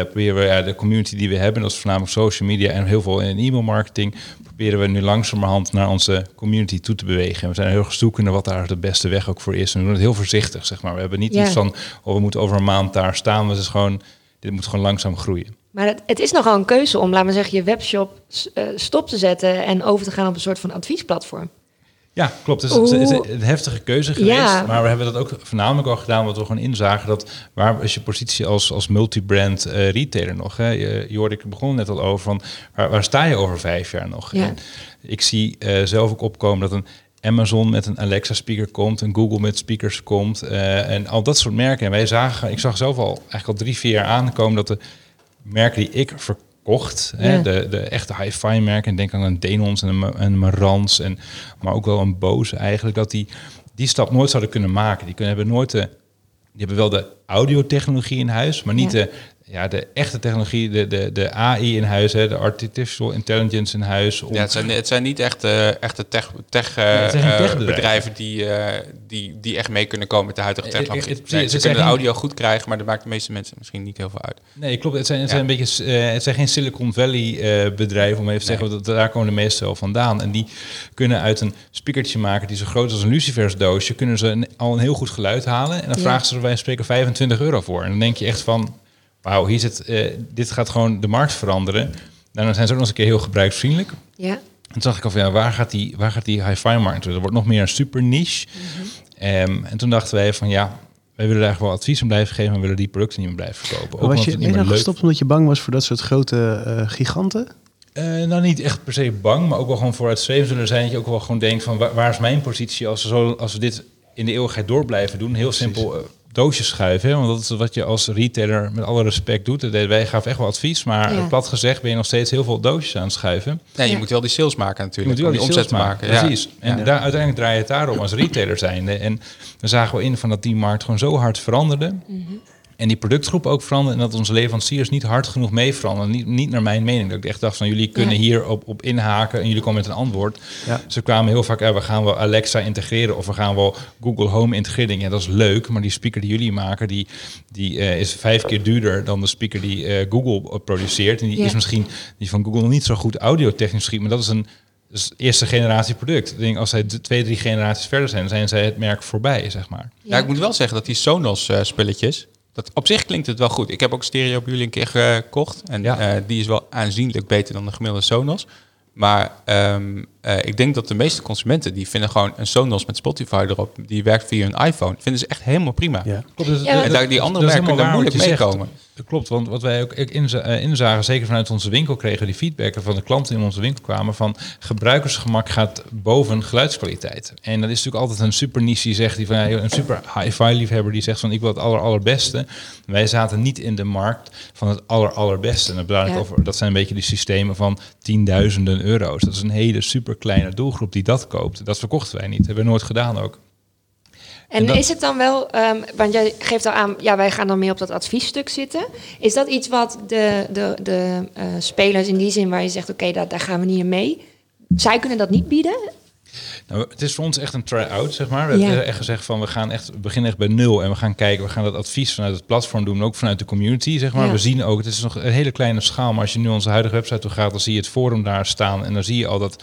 proberen we ja, de community die we hebben, dat is voornamelijk social media en heel veel in e-mail marketing, proberen we nu langzamerhand naar onze community toe te bewegen. En we zijn heel erg zoekende wat daar de beste weg ook voor is. En we doen het heel voorzichtig, zeg maar. We hebben niet Ja. iets van, oh, we moeten over een maand daar staan. Het is gewoon, dit moet gewoon langzaam groeien. Maar het, het is nogal een keuze om, laten we zeggen, je webshop eh, stop te zetten en over te gaan op een soort van adviesplatform. Ja, klopt. Het is, het is een heftige keuze geweest. Ja. Maar we hebben dat ook voornamelijk al gedaan, wat we gewoon inzagen. Dat waar is je positie als, als multibrand eh, retailer nog? Hè? Je, je hoorde, ik begon net al over van waar, waar sta je over vijf jaar nog? Ja. Ik zie eh, zelf ook opkomen dat een Amazon met een Alexa speaker komt, een Google met speakers komt eh, en al dat soort merken. En wij zagen, ik zag zelf al eigenlijk al drie, vier jaar aankomen dat de merken die ik verkocht, hè, Ja. de, de echte hi-fi merken, en denk aan een Denons en een, een Marantz, en, maar ook wel een Bose eigenlijk, dat die die stap nooit zouden kunnen maken. Die kunnen, hebben nooit de, die hebben wel de audiotechnologie in huis, maar niet Ja. de, ja, de echte technologie, de, de, de AI in huis, hè, de artificial intelligence in huis. Om, Ja, het zijn, het zijn niet echt eh, echte tech, tech, eh, bedrijven die, eh, die, die echt mee kunnen komen met de huidige technologie. het- Nee, het ze kunnen de audio goed krijgen, maar dat maakt de meeste mensen misschien niet heel veel uit. Nee, klopt. Het zijn, het Ja. zijn een beetje, het zijn geen Silicon Valley bedrijven, om even te zeggen, dat, daar komen de meeste wel vandaan. En die kunnen uit een speakertje maken die zo groot is als een Lucifers doosje, kunnen ze een- al een heel goed geluid halen. En dan Ja. vragen ze er bij spreken 25 euro voor. En dan denk je echt van, wauw, hier zit, eh, dit gaat gewoon de markt veranderen. Nou, dan zijn ze ook nog eens een keer heel gebruiksvriendelijk. Ja. En toen dacht ik al van, ja, waar gaat die, waar gaat die hi-fi markt? Dat wordt nog meer een super niche. Ehm, en toen dachten wij van, ja, wij willen er eigenlijk wel advies om blijven geven, we willen die producten niet meer blijven verkopen. Ook was je ben je meer nou gestopt omdat je bang was voor dat soort grote eh, giganten? Eh, nou, niet echt per se bang, maar ook wel gewoon voor het zweven zullen zijn. Dat je ook wel gewoon denkt van waar, waar is mijn positie als we, zo, als we dit in de eeuwigheid door blijven doen? Heel simpel doosjes schuiven. Hè? Want dat is wat je als retailer met alle respect doet. Deden Wij gaven echt wel advies, maar Ja. plat gezegd ben je nog steeds heel veel doosjes aan het schuiven. Nee, je Ja. moet wel die sales maken Je natuurlijk. moet wel die die omzet maken. maken. Ja. Precies. En Ja. daar, uiteindelijk draai je het daarom als retailer zijnde. En we zagen wel in van dat die markt gewoon zo hard veranderde. En die productgroep ook veranderde. En dat onze leveranciers niet hard genoeg mee veranderden. Niet, niet naar mijn mening. Dat ik echt dacht van jullie kunnen Ja. hier op, op inhaken. En jullie komen met een antwoord. Ja. Ze kwamen heel vaak, eh, we gaan wel Alexa integreren. Of we gaan wel Google Home integreren. Ja, dat is leuk. Maar die speaker die jullie maken, die, die eh, is vijf keer duurder dan de speaker die eh, Google produceert. En die Ja. is misschien die van Google niet zo goed audiotechnisch schiet. Maar dat is een dus eerste generatie product. Ik denk, als zij twee, drie generaties verder zijn, zijn zij het merk voorbij, zeg maar. Ja, ik moet wel zeggen dat die Sonos eh, spulletjes, dat op zich klinkt het wel goed. Ik heb ook stereo bij jullie een keer gekocht en Ja. eh, die is wel aanzienlijk beter dan de gemiddelde Sonos. Maar ehm, eh, ik denk dat de meeste consumenten die vinden gewoon een Sonos met Spotify erop, die werkt via hun iPhone, vinden ze echt helemaal prima. Ja. Klopt, dus- Ja. En daar, die andere dat merken helemaal daar moeilijk mee komen. Dat klopt, want wat wij ook eh, inzagen, zeker vanuit onze winkel, kregen die feedbacken van de klanten in onze winkel kwamen van gebruikersgemak gaat boven geluidskwaliteit. En dat is natuurlijk altijd een super niche die zegt, die van, een super hi-fi liefhebber die zegt van ik wil het aller, allerbeste. Wij zaten niet in de markt van het aller, allerbeste. En dat, bedoel ik Ja. over, dat zijn een beetje die systemen van tienduizenden euro's. Dat is een hele super kleine doelgroep die dat koopt. Dat verkochten wij niet. Dat hebben we nooit gedaan ook. En En dat- is het dan wel, ehm, want jij geeft al aan, ja, wij gaan dan meer op dat adviesstuk zitten. Is dat iets wat de, de, de eh, spelers in die zin waar je zegt, oké, daar, daar gaan we niet in mee. Zij kunnen dat niet bieden? Nou, het is voor ons echt een try-out, zeg maar. We Ja. hebben echt gezegd van we gaan echt we beginnen echt bij nul en we gaan kijken, we gaan dat advies vanuit het platform doen, maar ook vanuit de community, zeg maar. Ja. We zien ook, het is nog een hele kleine schaal, maar als je nu onze huidige website toe gaat, dan zie je het forum daar staan en dan zie je al dat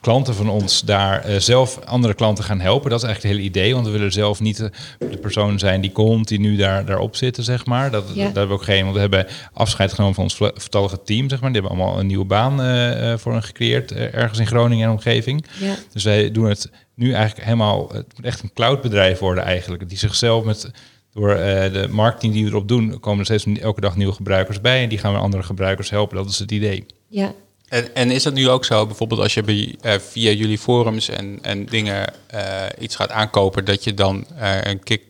klanten van ons daar eh, zelf andere klanten gaan helpen. Dat is eigenlijk het hele idee, want we willen zelf niet de, de persoon zijn die komt, die nu daar, daarop zitten, zeg maar. Dat, Ja. dat hebben we ook geen, want we hebben afscheid genomen van ons vertallige team, zeg maar. Die hebben allemaal een nieuwe baan eh, eh, voor hen gecreëerd, eh, ergens in Groningen en omgeving. Ja. Dus wij doen het nu eigenlijk helemaal, het moet echt een cloudbedrijf worden eigenlijk. Die zichzelf met, door eh, de marketing die we erop doen, komen er steeds elke dag nieuwe gebruikers bij. En die gaan weer andere gebruikers helpen. Dat is het idee. Ja. En, en is dat nu ook zo, bijvoorbeeld als je bij, eh, via jullie forums en, en dingen eh, iets gaat aankopen, dat je dan eh, een kick,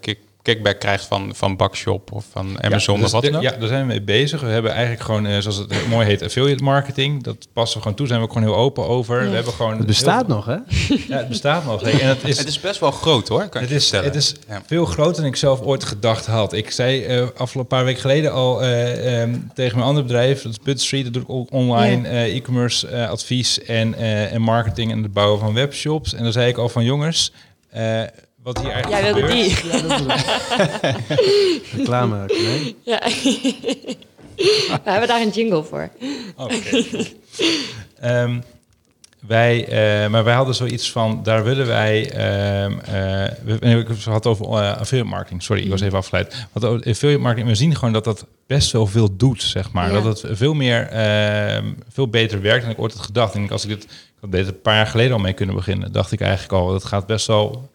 kick, kickback krijgt van, van Bakshop of van Amazon ja, of wat dus dan ook? Ja, daar zijn we mee bezig. We hebben eigenlijk gewoon, eh, zoals het mooi heet, affiliate marketing. Dat passen we gewoon toe. Zijn we ook gewoon heel open over. Ja. We hebben gewoon Het bestaat heel- nog, hè? Ja, het bestaat nog. En het is, Het is best wel groot hoor, kan ik Het je is, vertellen. het is Ja. veel groter dan ik zelf ooit gedacht had. Ik zei eh afgelopen paar weken geleden al eh, ehm, tegen mijn andere bedrijf, dat is Put Street, dat doe ik ook online eh, e-commerce eh, advies en, eh, en marketing en het bouwen van webshops. En dan zei ik al van jongens, eh, wat hier eigenlijk Jij wilde gebeurt, die. Reclame. Nee? Ja. we hebben daar een jingle voor. Oké. Ehm, wij, eh, maar wij hadden zoiets van, daar willen wij, ehm eh, we, nee, ik had het over eh, affiliate marketing, sorry, ik was even afgeleid. Hadden over affiliate marketing, we zien gewoon dat dat best wel veel doet, zeg maar. Ja. Dat het veel meer, ehm, veel beter werkt dan ik ooit had gedacht. En als ik dit, ik had beter een paar jaar geleden al mee kunnen beginnen, dacht ik eigenlijk al, dat gaat best wel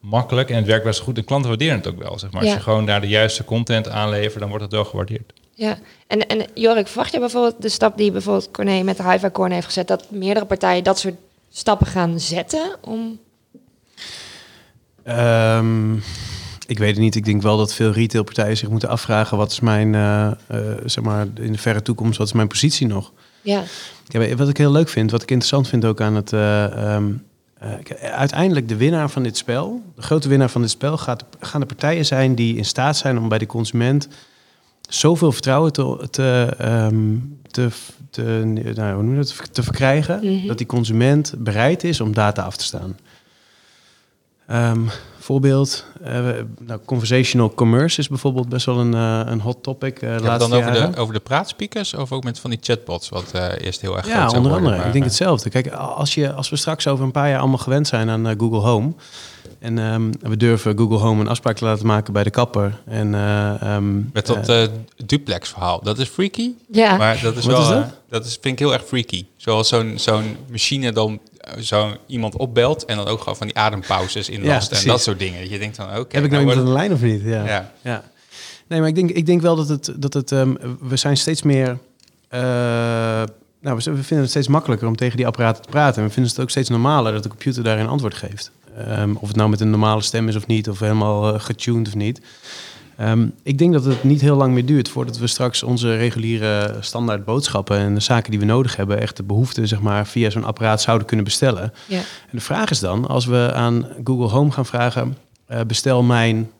makkelijk en het werkt best goed. En klanten waarderen het ook wel, zeg maar. Ja. Als je gewoon daar de juiste content aanlevert, dan wordt het wel gewaardeerd. Ja, en, en Jorik, verwacht je bijvoorbeeld de stap die bijvoorbeeld Corné met de Hive Corner heeft gezet, dat meerdere partijen dat soort stappen gaan zetten om... Ehm, ik weet het niet. Ik denk wel dat veel retailpartijen zich moeten afvragen... wat is mijn, eh, eh, zeg maar, in de verre toekomst, wat is mijn positie nog? Ja, Ja, wat ik heel leuk vind, wat ik interessant vind ook aan het... eh, ehm, eh, uiteindelijk de winnaar van dit spel, de grote winnaar van dit spel... Gaat, gaan de partijen zijn die in staat zijn om bij de consument... zoveel vertrouwen te, te, ehm, te, te, nou, hoe noem te verkrijgen... Mhm. dat die consument bereid is om data af te staan. Ehm, voorbeeld, eh, nou, conversational commerce is bijvoorbeeld best wel een, eh, een hot topic eh je het laatste dan over jaren. de, over de praatspeakers of ook met van die chatbots, wat eh, eerst heel erg Ja, groot zou onder andere. maar, ik denk eh, hetzelfde. Kijk, als, je, als we straks over een paar jaar allemaal gewend zijn aan eh, Google Home... en ehm, we durven Google Home een afspraak te laten maken bij de kapper... en eh, ehm, Met dat eh, eh, duplex verhaal. Dat is freaky. ja. Maar dat is Wat wel. is dat? eh, dat is, vind ik heel erg freaky. Zoals zo'n zo'n machine dan eh, zo iemand opbelt en dan ook gewoon van die adempauzes inlast en precies. dat soort dingen. Je denkt van oké. heb ik nou iemand aan de lijn of niet? Ja. Ja. Ja. Nee, maar ik denk, ik denk wel dat het, dat het ehm, we zijn steeds meer, eh, nou, we, we vinden het steeds makkelijker om tegen die apparaten te praten. En we vinden het ook steeds normaler dat de computer daarin antwoord geeft. Ehm, of het nou met een normale stem is of niet, of helemaal eh, getuned of niet. Ehm, ik denk dat het niet heel lang meer duurt voordat we straks onze reguliere standaard boodschappen en de zaken die we nodig hebben, echt de behoeften zeg maar, via zo'n apparaat zouden kunnen bestellen. ja. En de vraag is dan, als we aan Google Home gaan vragen, eh, bestel mijn,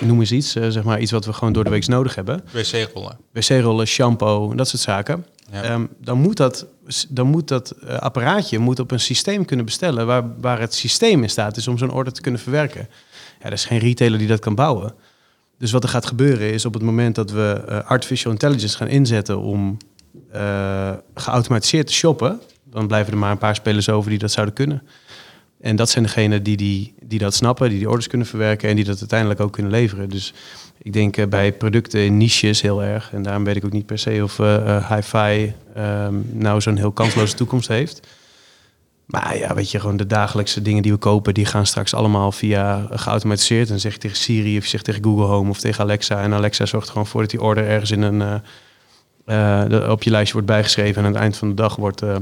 noem eens iets, eh, zeg maar iets wat we gewoon door de week nodig hebben, Wc-rollen. wc-rollen, shampoo, dat soort zaken, Ja. Ehm, dan moet dat, dan moet dat eh, apparaatje moet op een systeem kunnen bestellen waar, waar het systeem in staat is om zo'n order te kunnen verwerken. Ja, er is geen retailer die dat kan bouwen. Dus wat er gaat gebeuren is op het moment dat we eh, artificial intelligence gaan inzetten om eh, geautomatiseerd te shoppen, dan blijven er maar een paar spelers over die dat zouden kunnen. En dat zijn degenen die, die, die dat snappen, die die orders kunnen verwerken en die dat uiteindelijk ook kunnen leveren. Dus ik denk eh, bij producten in niches heel erg. En daarom weet ik ook niet per se of hi-fi ehm, nou zo'n heel kansloze toekomst heeft. Maar ja, weet je, gewoon de dagelijkse dingen die we kopen, die gaan straks allemaal via geautomatiseerd. En zeg je tegen Siri of je tegen Google Home of tegen Alexa. En Alexa zorgt gewoon voor dat die order ergens in een, eh, eh, op je lijstje wordt bijgeschreven. En aan het eind van de dag wordt eh,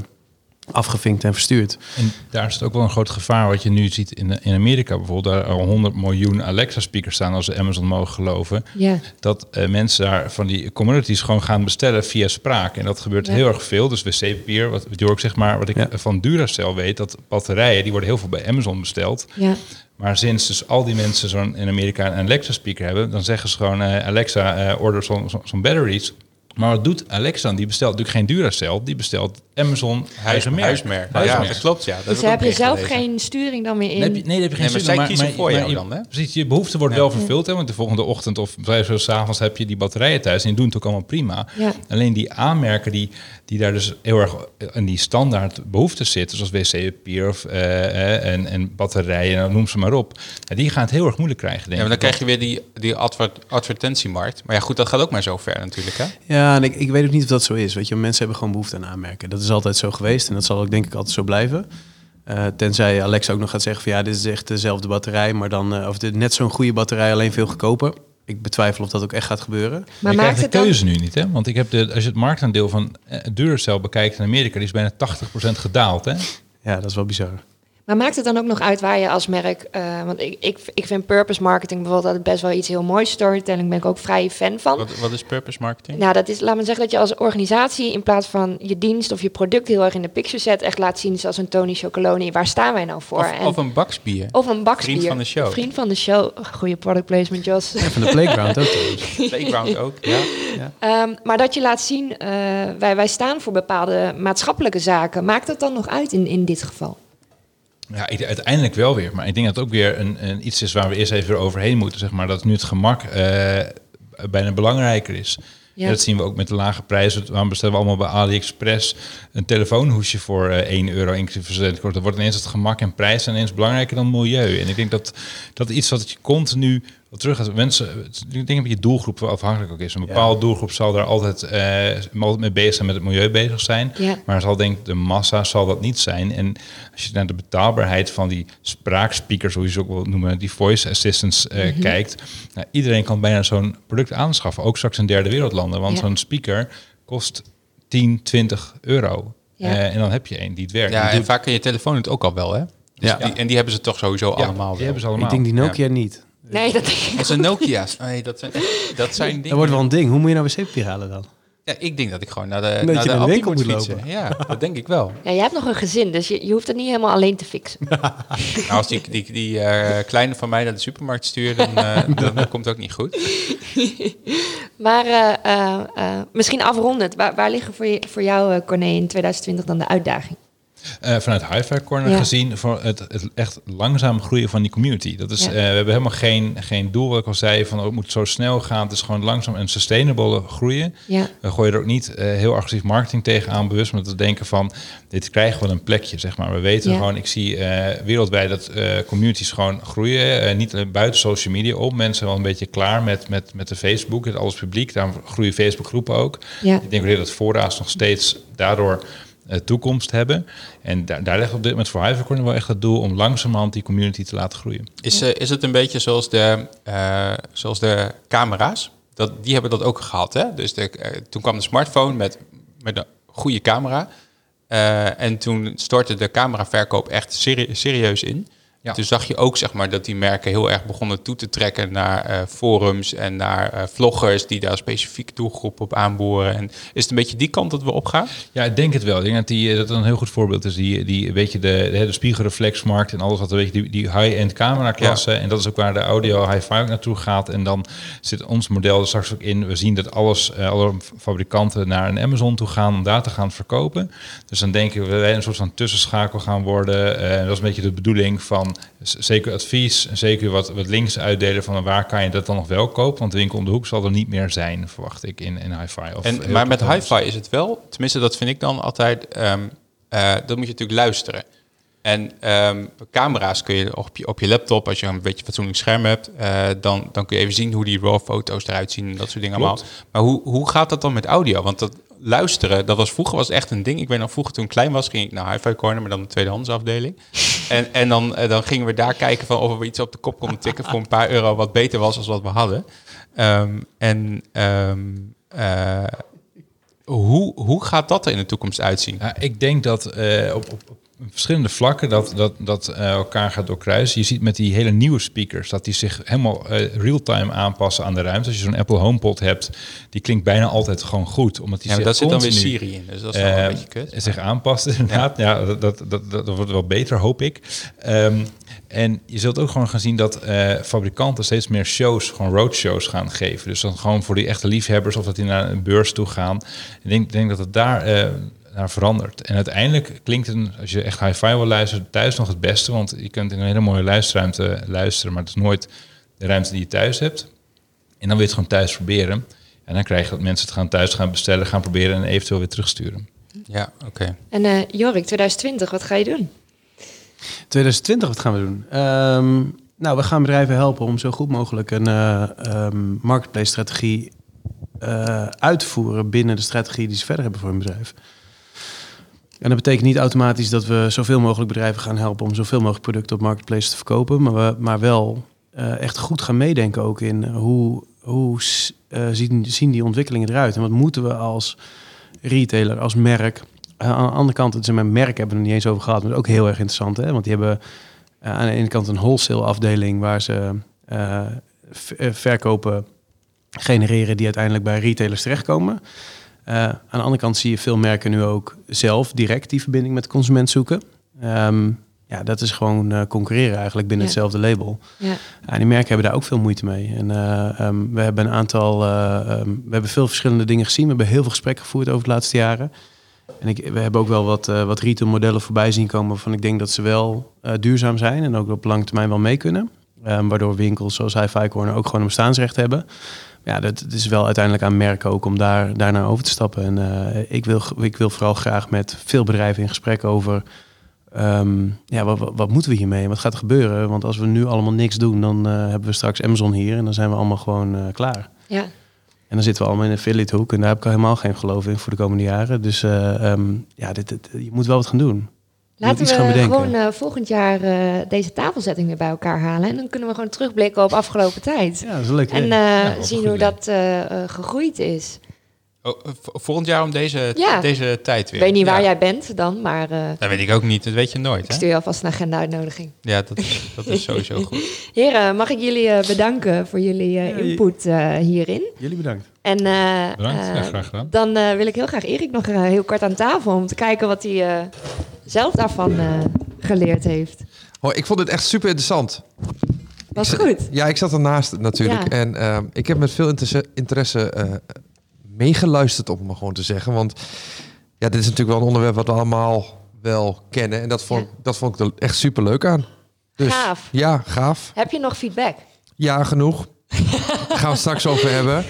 afgevinkt en verstuurd. En daar is het ook wel een groot gevaar wat je nu ziet in, in Amerika bijvoorbeeld. Daar al 100 miljoen Alexa-speakers staan als we Amazon mogen geloven. Ja. Dat eh, mensen daar van die communities gewoon gaan bestellen via spraak. En dat gebeurt Ja. heel erg veel. Dus wc-papier, wat Jork zeg maar, wat ik Ja. van Duracell weet, dat batterijen, die worden heel veel bij Amazon besteld. Ja. Maar sinds dus al die mensen zo'n in Amerika een Alexa-speaker hebben, dan zeggen ze gewoon, eh, Alexa, eh, order zo'n zo, zo'n batteries. Maar wat doet Alexa dan? Die bestelt natuurlijk geen Duracell, die bestelt Amazon huismerk. Huismerk. Ja, Huismerk. dat klopt, ja. Dat Dus heb daar ik heb ook je zelf geen sturing dan meer in. Nee, dan heb je geen Nee, maar sturing, zij kiezen voor jou je- dan, hè? Precies, je behoefte wordt wel vervuld. Hè, want de volgende ochtend of 's avonds heb je die batterijen thuis. En die doen het ook allemaal prima. Ja. Alleen die aanmerken die, die daar dus heel erg in die standaard behoeftes zitten... zoals wc-papier of, eh, eh, en, en batterijen, nou, noem ze maar op... die gaan het heel erg moeilijk krijgen, denk Ja, maar ik. dan krijg je weer die, die adver- advertentiemarkt. Maar ja, goed, dat gaat ook maar zo ver natuurlijk, hè? Ja, en ik, ik weet ook niet of dat zo is. Weet je, mensen hebben gewoon behoefte aan aanmerken. Dat is altijd zo geweest en dat zal ook denk ik altijd zo blijven. Eh, tenzij Alexa ook nog gaat zeggen van ja, dit is echt dezelfde batterij, maar dan eh, of dit, net zo'n goede batterij, alleen veel goedkoper. Ik betwijfel of dat ook echt gaat gebeuren. maar je maakt krijgt de het dan... keuze nu niet, hè? Want ik heb de, als je het marktaandeel van eh, Duracell bekijkt in Amerika... die is bijna 80% gedaald, hè? Ja, dat is wel bizar. Maar maakt het dan ook nog uit waar je als merk... eh, want ik, ik, ik vind purpose marketing bijvoorbeeld altijd best wel iets heel moois. Storytelling ben ik ook vrij fan van. Wat, wat is purpose marketing? Nou, dat is, laat me zeggen dat je als organisatie in plaats van je dienst of je product heel erg in de picture zet, echt laat zien zoals een Tony Chocoloni. Waar staan wij nou voor? Of, En- of een baksbier. of een baksbier. Vriend van de show. Vriend van de show. Goede product placement, Jos. Van de playground ook. Playground ook, ja. Ehm, maar dat je laat zien, eh, wij, wij staan voor bepaalde maatschappelijke zaken. Maakt dat dan nog uit in, in dit geval? Ja, ik- uiteindelijk wel weer. Maar ik denk dat het ook weer een, een iets is waar we eerst even overheen moeten. Zeg maar. Dat nu het gemak eh, bijna belangrijker is. Ja. Dat zien we ook met de lage prijzen. Waarom bestellen we allemaal bij AliExpress een telefoonhoesje voor eh 1 euro inclusief verzendkosten? Dan wordt ineens het gemak en prijs ineens belangrijker dan milieu. En ik denk dat dat iets wat je continu wat terug gaat. Mensen, ik denk dat je doelgroep wel afhankelijk ook is. Een bepaalde doelgroep zal daar altijd, eh, altijd mee bezig zijn, met het milieu bezig zijn. Ja. Maar zal denk de massa zal dat niet zijn. En als je naar de betaalbaarheid van die spraakspeakers, hoe je ze ook wil noemen, die voice assistants eh, Mhm. kijkt. Nou, iedereen kan bijna zo'n product aanschaffen. Ook straks in derde wereldlanden. Want Ja. zo'n speaker kost 10, 20 euro. Ja. Eh, en dan heb je één die het werkt. Ja, en doet- vaak kan je telefoon het ook al wel, hè? Dus Ja. die, en die hebben ze toch sowieso ja, allemaal die wel. hebben ze allemaal. Ik denk die Nokia niet. Nee, dat denk ik. Dat zijn Nokia's. Nee, dat zijn, dat zijn dingen... Dat wordt wel een ding. Hoe moet je nou wc-papier halen dan? Ja, ik denk dat ik gewoon naar de, naar de naar de Aldi winkel moet fietsen. lopen. Ja, dat denk ik wel. Ja, jij hebt nog een gezin, dus je, je hoeft het niet helemaal alleen te fixen. Nou, als die, die, die eh, kleine van mij naar de supermarkt stuurt, dan, eh, dan komt het ook niet goed. Maar eh, misschien afrondend, waar, waar liggen voor, je, voor jou, eh, Corné, in 2020 dan de uitdaging? Eh, vanuit Hi-Fi Corner Ja. gezien voor het, het echt langzaam groeien van die community. Dat is, Ja. eh, we hebben helemaal geen, geen doel, wat ik al zei, van oh, het moet zo snel gaan. Het is gewoon langzaam en sustainable groeien. Ja, We gooien er ook niet eh, heel agressief marketing tegenaan, bewust met het denken van dit krijgen we een plekje, zeg maar. We weten gewoon, ik zie wereldwijd dat communities gewoon groeien, niet buiten social media op. Mensen wel een beetje klaar met, met, met de Facebook, het alles publiek. Daarom groeien Facebookgroepen ook. ja. Ik denk ook dat voorraad nog steeds daardoor toekomst hebben. En daar, daar ligt op dit moment voor Hypercorn wel echt het doel om langzamerhand die community te laten groeien. Is, eh, is het een beetje zoals de, eh, zoals de camera's? Dat, die hebben dat ook gehad, hè? Dus eh, toen kwam de smartphone met, met een goede camera. Eh, en toen stortte de cameraverkoop echt serie- serieus in. Ja. Toen zag je ook zeg maar, dat die merken heel erg begonnen toe te trekken naar eh, forums en naar eh, vloggers die daar specifieke doelgroepen op aanboren. En is het een beetje die kant dat we opgaan? Ja, ik denk het wel. Ik denk dat, die, eh, dat een heel goed voorbeeld is. Die, die weet je, de, de, de spiegelreflexmarkt en alles wat weet je, die, die high-end camera klasse. En dat is ook waar de audio ook naartoe gaat. En dan zit ons model er straks ook in. We zien dat alles, alle fabrikanten naar een Amazon toe gaan om daar te gaan verkopen. Dus dan denken we wij een soort van tussenschakel gaan worden. Dat is een beetje de bedoeling van zeker advies. en Zeker wat, wat links uitdelen van waar kan je dat dan nog wel kopen. Want de winkel om de hoek zal er niet meer zijn, verwacht ik, in, in hi-fi. Of En, maar met hi-fi is het wel, tenminste dat vind ik dan altijd, ehm eh, dat moet je natuurlijk luisteren. En ehm, camera's kun je op, je op je laptop, als je een beetje fatsoenlijk scherm hebt, eh, dan, dan kun je even zien hoe die RAW foto's eruit zien en dat soort dingen Klopt. allemaal. Maar hoe, hoe gaat dat dan met audio? Want dat, luisteren, dat was vroeger was echt een ding. Ik weet nog, vroeger toen ik klein was, ging ik naar Hi-Fi Corner, maar dan de tweedehandsafdeling. En en dan, eh, dan gingen we daar kijken van of we iets op de kop konden tikken voor een paar euro wat beter was dan wat we hadden. Ehm, en ehm, eh, hoe, hoe gaat dat er in de toekomst uitzien? Ik denk dat eh, op, op verschillende vlakken dat, dat, dat eh, elkaar gaat doorkruisen. Je ziet met die hele nieuwe speakers dat die zich helemaal eh, real-time aanpassen aan de ruimte. Als je zo'n Apple HomePod hebt, die klinkt bijna altijd gewoon goed. Omdat die Ja, maar dat zit dan weer Siri in, dus dat is wel eh, een beetje kut. zich aanpast inderdaad. Ja, dat, dat, dat, dat wordt wel beter, hoop ik. Ehm, en je zult ook gewoon gaan zien dat eh, fabrikanten steeds meer shows, gewoon roadshows gaan geven. Dus dan gewoon voor die echte liefhebbers of dat die naar een beurs toe gaan. Ik denk, denk dat het daar eh, naar verandert. En uiteindelijk klinkt het, als je echt hi-fi wil luisteren, thuis nog het beste. Want je kunt in een hele mooie luisterruimte luisteren, maar het is nooit de ruimte die je thuis hebt. En dan wil je het gewoon thuis proberen. En dan krijg je dat mensen het gaan thuis gaan bestellen, gaan proberen en eventueel weer terugsturen. Ja, oké. En eh, Jorik, 2020, wat ga je doen? 2020, wat gaan we doen? Ehm, nou, we gaan bedrijven helpen om zo goed mogelijk een eh, ehm, marketplace-strategie eh, uit te voeren binnen de strategie die ze verder hebben voor hun bedrijf. En dat betekent niet automatisch dat we zoveel mogelijk bedrijven gaan helpen om zoveel mogelijk producten op marketplace te verkopen, maar, we, maar wel eh, echt goed gaan meedenken ook in hoe, hoe eh, zien, zien die ontwikkelingen eruit en wat moeten we als retailer, als merk. Eh, aan de andere kant, het is mijn merk hebben we het niet eens over gehad, maar dat is ook heel erg interessant, hè? want die hebben aan de ene kant een wholesale afdeling waar ze verkopen genereren die uiteindelijk bij retailers terechtkomen. Eh, aan de andere kant zie je veel merken nu ook zelf direct die verbinding met de consument zoeken. Ehm, ja, dat is gewoon eh, concurreren eigenlijk binnen Ja. hetzelfde label. Ja. Ja, die merken hebben daar ook veel moeite mee. En eh, ehm, we hebben een aantal, eh, ehm, we hebben veel verschillende dingen gezien. We hebben heel veel gesprekken gevoerd over de laatste jaren. En ik, we hebben ook wel wat, wat retailmodellen voorbij zien komen waarvan ik denk dat ze wel duurzaam zijn en ook op lange termijn wel mee kunnen. Waardoor winkels zoals Hi-Fi Corner ook gewoon een bestaansrecht hebben. Ja, dat het is wel uiteindelijk aan merken ook om daar, daarnaar over te stappen. En eh, ik, wil, ik wil vooral graag met veel bedrijven in gesprek over... ehm, ja, wat, wat, wat moeten we hiermee wat gaat er gebeuren? Want als we nu allemaal niks doen, dan eh, hebben we straks Amazon hier... en dan zijn we allemaal gewoon eh, klaar. Ja. En dan zitten we allemaal in een affiliate hoek en daar heb ik al helemaal geen geloof in voor de komende jaren. Dus eh, ehm, ja, dit, dit- je moet wel wat gaan doen. Laten we gewoon eh, volgend jaar eh, deze tafelzetting weer bij elkaar halen. En dan kunnen we gewoon terugblikken op afgelopen tijd. Ja, dat is leuk En eh, zien hoe dat eh, eh, gegroeid is. Oh, eh, volgend jaar om deze, Ja. deze tijd weer. Ik weet niet waar Ja. jij bent dan, maar eh, Dat weet ik ook niet, dat weet je nooit. ik Hè? stuur je alvast een agenda-uitnodiging. Ja, dat, dat is sowieso goed. Heren, mag ik jullie eh, bedanken voor jullie eh, input eh, hierin? Jullie bedankt. En eh, Bedankt, ja, graag gedaan. dan eh, wil ik heel graag Erik nog heel kort aan tafel om te kijken wat hij eh, zelf daarvan eh, geleerd heeft. Oh, ik vond het echt super interessant. Was goed. Ja, ik zat ernaast natuurlijk. Ja. En ehm, ik heb met veel interesse, interesse eh, meegeluisterd, om het maar gewoon te zeggen. Want ja, dit is natuurlijk wel een onderwerp wat we allemaal wel kennen. En dat vond, Ja. dat vond ik er echt super leuk aan. Dus, Gaaf. Ja, gaaf. Heb je nog feedback? Ja, genoeg. Daar gaan we het straks over hebben.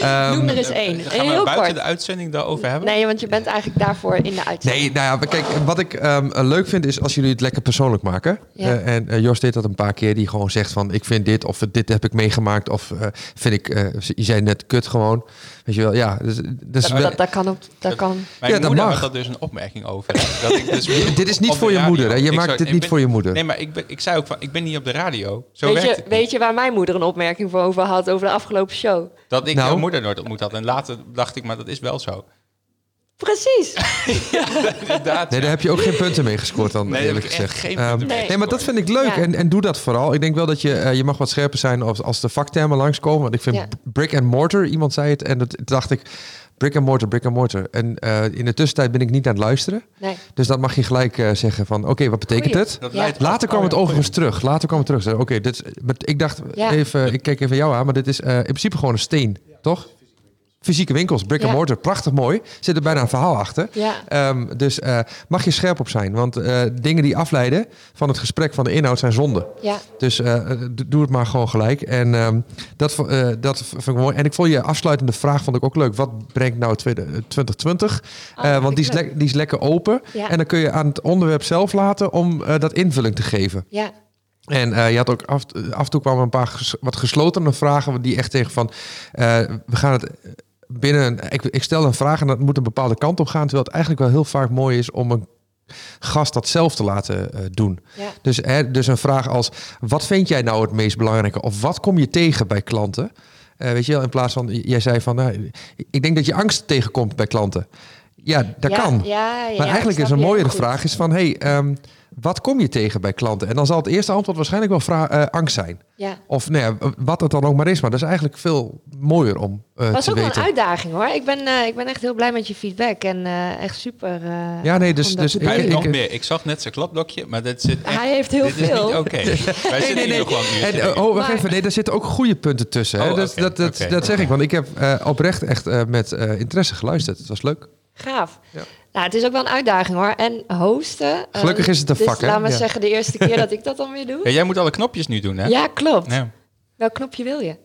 Ehm, Noem er eens één. Gaan En we heel buiten kort. de uitzending daarover hebben? Nee, want je bent eigenlijk daarvoor in de uitzending. Nee, nou ja, kijk, wat ik ehm, eh, leuk vind is als jullie het lekker persoonlijk maken. Ja. Eh, en eh, Jos deed dat een paar keer, die gewoon zegt van ik vind dit of dit heb ik meegemaakt of eh, vind ik, eh, je zei net kut gewoon. Weet je wel, ja. Dus, dus dat, dat kan ook. Dat kan. Mijn Ja, dat moeder mag. had dus een opmerking over. Dat ik dus dit is niet voor je moeder, hè? Je Ik maakt zou- dit niet ben- voor je moeder. Nee, maar ik, ben, ik zei ook van, ik ben niet op de radio. Zo Weet werkt je, weet je waar mijn moeder een opmerking voor over had over de afgelopen show? Dat ik Nou? jouw moeder nooit ontmoet had. En later dacht ik, maar dat is wel zo. Precies. Inderdaad. Nee, daar heb je ook geen punten mee gescoord dan, Nee, eerlijk heb ik echt gezegd. geen Ehm, Nee. nee, maar dat vind ik leuk Ja. en, en doe dat vooral. Ik denk wel dat je, eh, je mag wat scherper zijn als, als de vaktermen langskomen. Want ik vind Ja. brick and mortar, iemand zei het en dat dacht ik, brick and mortar, brick and mortar. En eh, in de tussentijd ben ik niet aan het luisteren. Nee. Dus dan mag je gelijk eh, zeggen van, oké, wat betekent Goeie. het? Dat Ja. Later kwam het overigens terug. Later kwam het terug. Oké, dit is. maar Ik dacht Ja. even, ik keek even jou aan, maar dit is eh, in principe gewoon een steen, toch? Fysieke winkels, brick and Ja. mortar, prachtig mooi. Zit er bijna een verhaal achter. Ja. Ehm, dus eh, mag je scherp op zijn, want eh, dingen die afleiden van het gesprek van de inhoud zijn zonde. Ja. Dus eh, doe het maar gewoon gelijk. En ehm, dat, dat vind ik mooi. En ik vond je afsluitende vraag vond ik ook leuk. Wat brengt nou tweede- eh, 2020? Oh, Eh, vind want die is, die is lekker open. En dan kun je aan het onderwerp zelf laten om dat invulling te geven. Ja. En je had ook af, af en toe kwamen een paar ges- wat gesloten vragen die echt tegen van we gaan het binnen... Ik, ik stel een vraag en dat moet een bepaalde kant op gaan... terwijl het eigenlijk wel heel vaak mooi is om een gast dat zelf te laten eh, doen. Ja. Dus, hè, dus een vraag als, wat vind jij nou het meest belangrijke? Of wat kom je tegen bij klanten? Eh, weet je wel, in plaats van, jij zei van, nou, ik denk dat je angst tegenkomt bij klanten. Ja, dat Ja, kan. Ja, Maar eigenlijk is een mooiere goed. vraag is van, hey, ehm, wat kom je tegen bij klanten? En dan zal het eerste antwoord waarschijnlijk wel vra- eh, angst zijn. Ja. Of nou ja, wat het dan ook maar is. Maar dat is eigenlijk veel mooier om eh, was te ook wel weten. een uitdaging hoor. Ik ben, eh, ik ben echt heel blij met je feedback en eh, echt super. eh, Ja, nee, dus- dat dus ik- ik- nog meer. Ik zag net zijn klapblokje, maar dit zit echt... Hij heeft heel dit is veel. niet oké. Wij zitten hier nog wel een uurtje, En, ik. oh, wacht Maar- even. Nee, daar zitten ook goede punten tussen. Hè? Oh, dat, oké, dat, dat, dat zeg ik, want ik heb eh, oprecht echt eh, met eh, interesse geluisterd. Het was leuk. Gaaf. Ja. Nou, het is ook wel een uitdaging hoor. En hosten. eh, Gelukkig is het een dus vak, hè? Laat me Ja. zeggen, de eerste keer dat ik dat dan weer doe. Ja, jij moet alle knopjes nu doen, hè? Ja, klopt. Ja. Welk knopje wil je?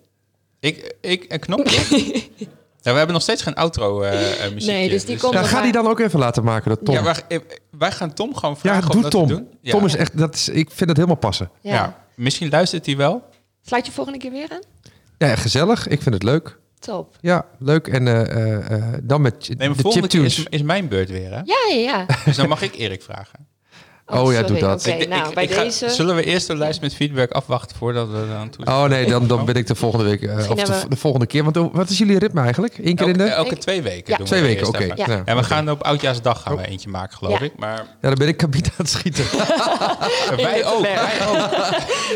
Ik, ik, een knopje? ja, we hebben nog steeds geen outro eh eh, muziekje. Nee, dus die komt Ja, nog ga maar- die dan ook even laten maken, dat Tom. Ja, Ja, wij, eh, wij gaan Tom gewoon vragen om doe dat Tom. te doen. Ja. Tom is echt, dat is, ik vind het helemaal passen. Ja. Ja. Misschien luistert hij wel. Sluit je volgende keer weer aan? Ja, gezellig. Ik vind het leuk. Top. Ja, leuk. En eh, eh, eh, dan met Nee, maar de volgende keer chiptunes. is, is mijn beurt weer, hè? Ja, ja, ja. Dus dan mag ik Erik vragen. Oh ja, sorry. doe dat. Ik- nou, ik bij ga- deze... Zullen we eerst de lijst met feedback afwachten voordat we er aan toe Oh nee, dan, dan ben ik de volgende week. eh, of de, volgende keer. Want oh, wat is jullie ritme eigenlijk? Eén keer in Elke, de... elke twee weken Ja. doen Twee we weken, oké. Ja. Ja, En we gaan op Oudjaarsdag gaan we eentje maken, geloof Ja. ik. Maar Ja, dan ben ik kabinet aan het schieten. wij ook.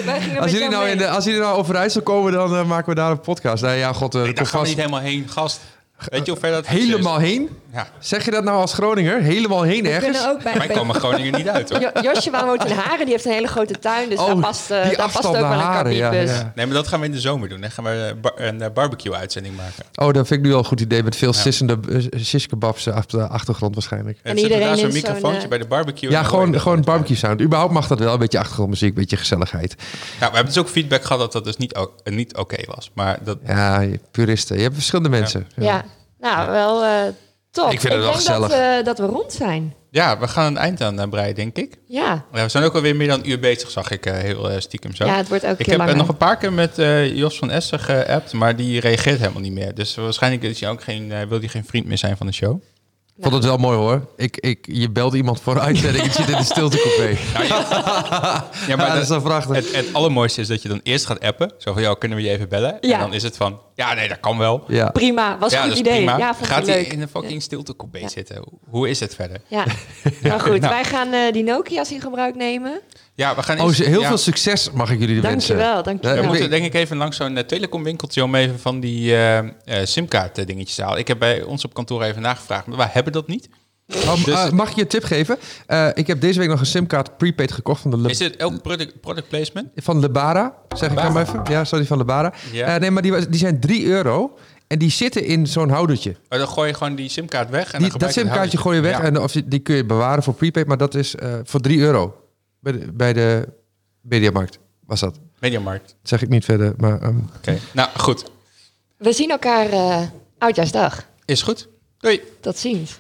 Wij gingen Als jullie, nou in de, als jullie nou over Rijssel komen, dan eh, maken we daar een podcast. Nee, ja, god, eh, Nee, daar gaan we niet helemaal heen, gast. Weet je hoe ver dat is? helemaal heen. Ja, Zeg je dat nou als Groninger? Helemaal heen We ergens? kunnen ook bij, wij bij- komen Groningen niet uit, hoor. Jo- Joshua woont in Haren, die heeft een hele grote tuin, dus Oh, daar past, eh, die daar past afstand ook wel naar een ja, ja. Nee, maar dat gaan we in de zomer doen. Dan gaan we eh, bar- een eh, barbecue-uitzending maken. Oh, dat vind ik nu al een goed idee. Met veel sissende uh, op de achtergrond waarschijnlijk. En, iedereen iedereen daar zo'n in zo'n, microfoontje eh, bij de barbecue. Ja, En gewoon, dat gewoon met- barbecue sound. Überhaupt mag dat wel. Een beetje achtergrondmuziek, een beetje gezelligheid. Nou, we hebben dus ook feedback gehad dat dat dus niet, eh, niet oké was. Maar dat, Ja, puristen. Je hebt verschillende mensen. Ja, nou, wel eh top. Ik vind het wel gezellig. Dat, eh, dat we rond zijn. ja, we gaan een eind aan eh, breien, denk ik. Ja, Ja, we zijn ook alweer meer dan een uur bezig, zag ik heel stiekem zo. ja het wordt ook ik heb langer. nog een paar keer met eh, Jos van Essen geappt, maar die reageert helemaal niet meer. Dus waarschijnlijk is hij ook geen, wil hij geen vriend meer zijn van de show. Ik vond het wel mooi hoor. Ik, ik, je belt iemand voor uitzending. ik zit in de stiltecoupé. Ja, Ja, maar dat is wel prachtig. het, het allermooiste is dat je dan eerst gaat appen. Zo van, jou kunnen we je even bellen? Ja. En dan is het van, ja, nee, dat kan wel. Ja. Prima, was een ja, goed dat is idee. prima. Ja, vond Gaat hij in een fucking stiltecoupé zitten? Hoe is het verder? Ja, maar goed, Nou. wij gaan eh, die Nokia's in gebruik nemen. Ja, we gaan Oh, heel ja. veel succes mag ik jullie wensen. Dankjewel, dankjewel. We Ja, moeten denk ik even langs zo'n uh, telecomwinkeltje om even van die eh, eh, simkaart dingetjes te halen. Ik heb bij ons op kantoor even nagevraagd, maar wij hebben dat niet. Oh, Dus- eh, mag ik je een tip geven? Eh, ik heb deze week nog een simkaart prepaid gekocht van de Le Is dit ook product, product placement? van Lebara. Zeg ik hem even? Ja, sorry, van Lebara. Ja. Eh, nee, maar die, was- die zijn 3 euro. En die zitten in zo'n houdertje. Oh, dan gooi je gewoon die simkaart weg. En dan Die, dat simkaartje gooi je weg. En of je- die kun je bewaren voor prepaid. Maar dat is eh, voor 3 euro. Bij de, bij de Mediamarkt was dat. Mediamarkt. Dat zeg ik niet verder. Maar ehm, Oké. Nou, goed. We zien elkaar eh Oudjaarsdag. Is goed. Doei. Tot ziens.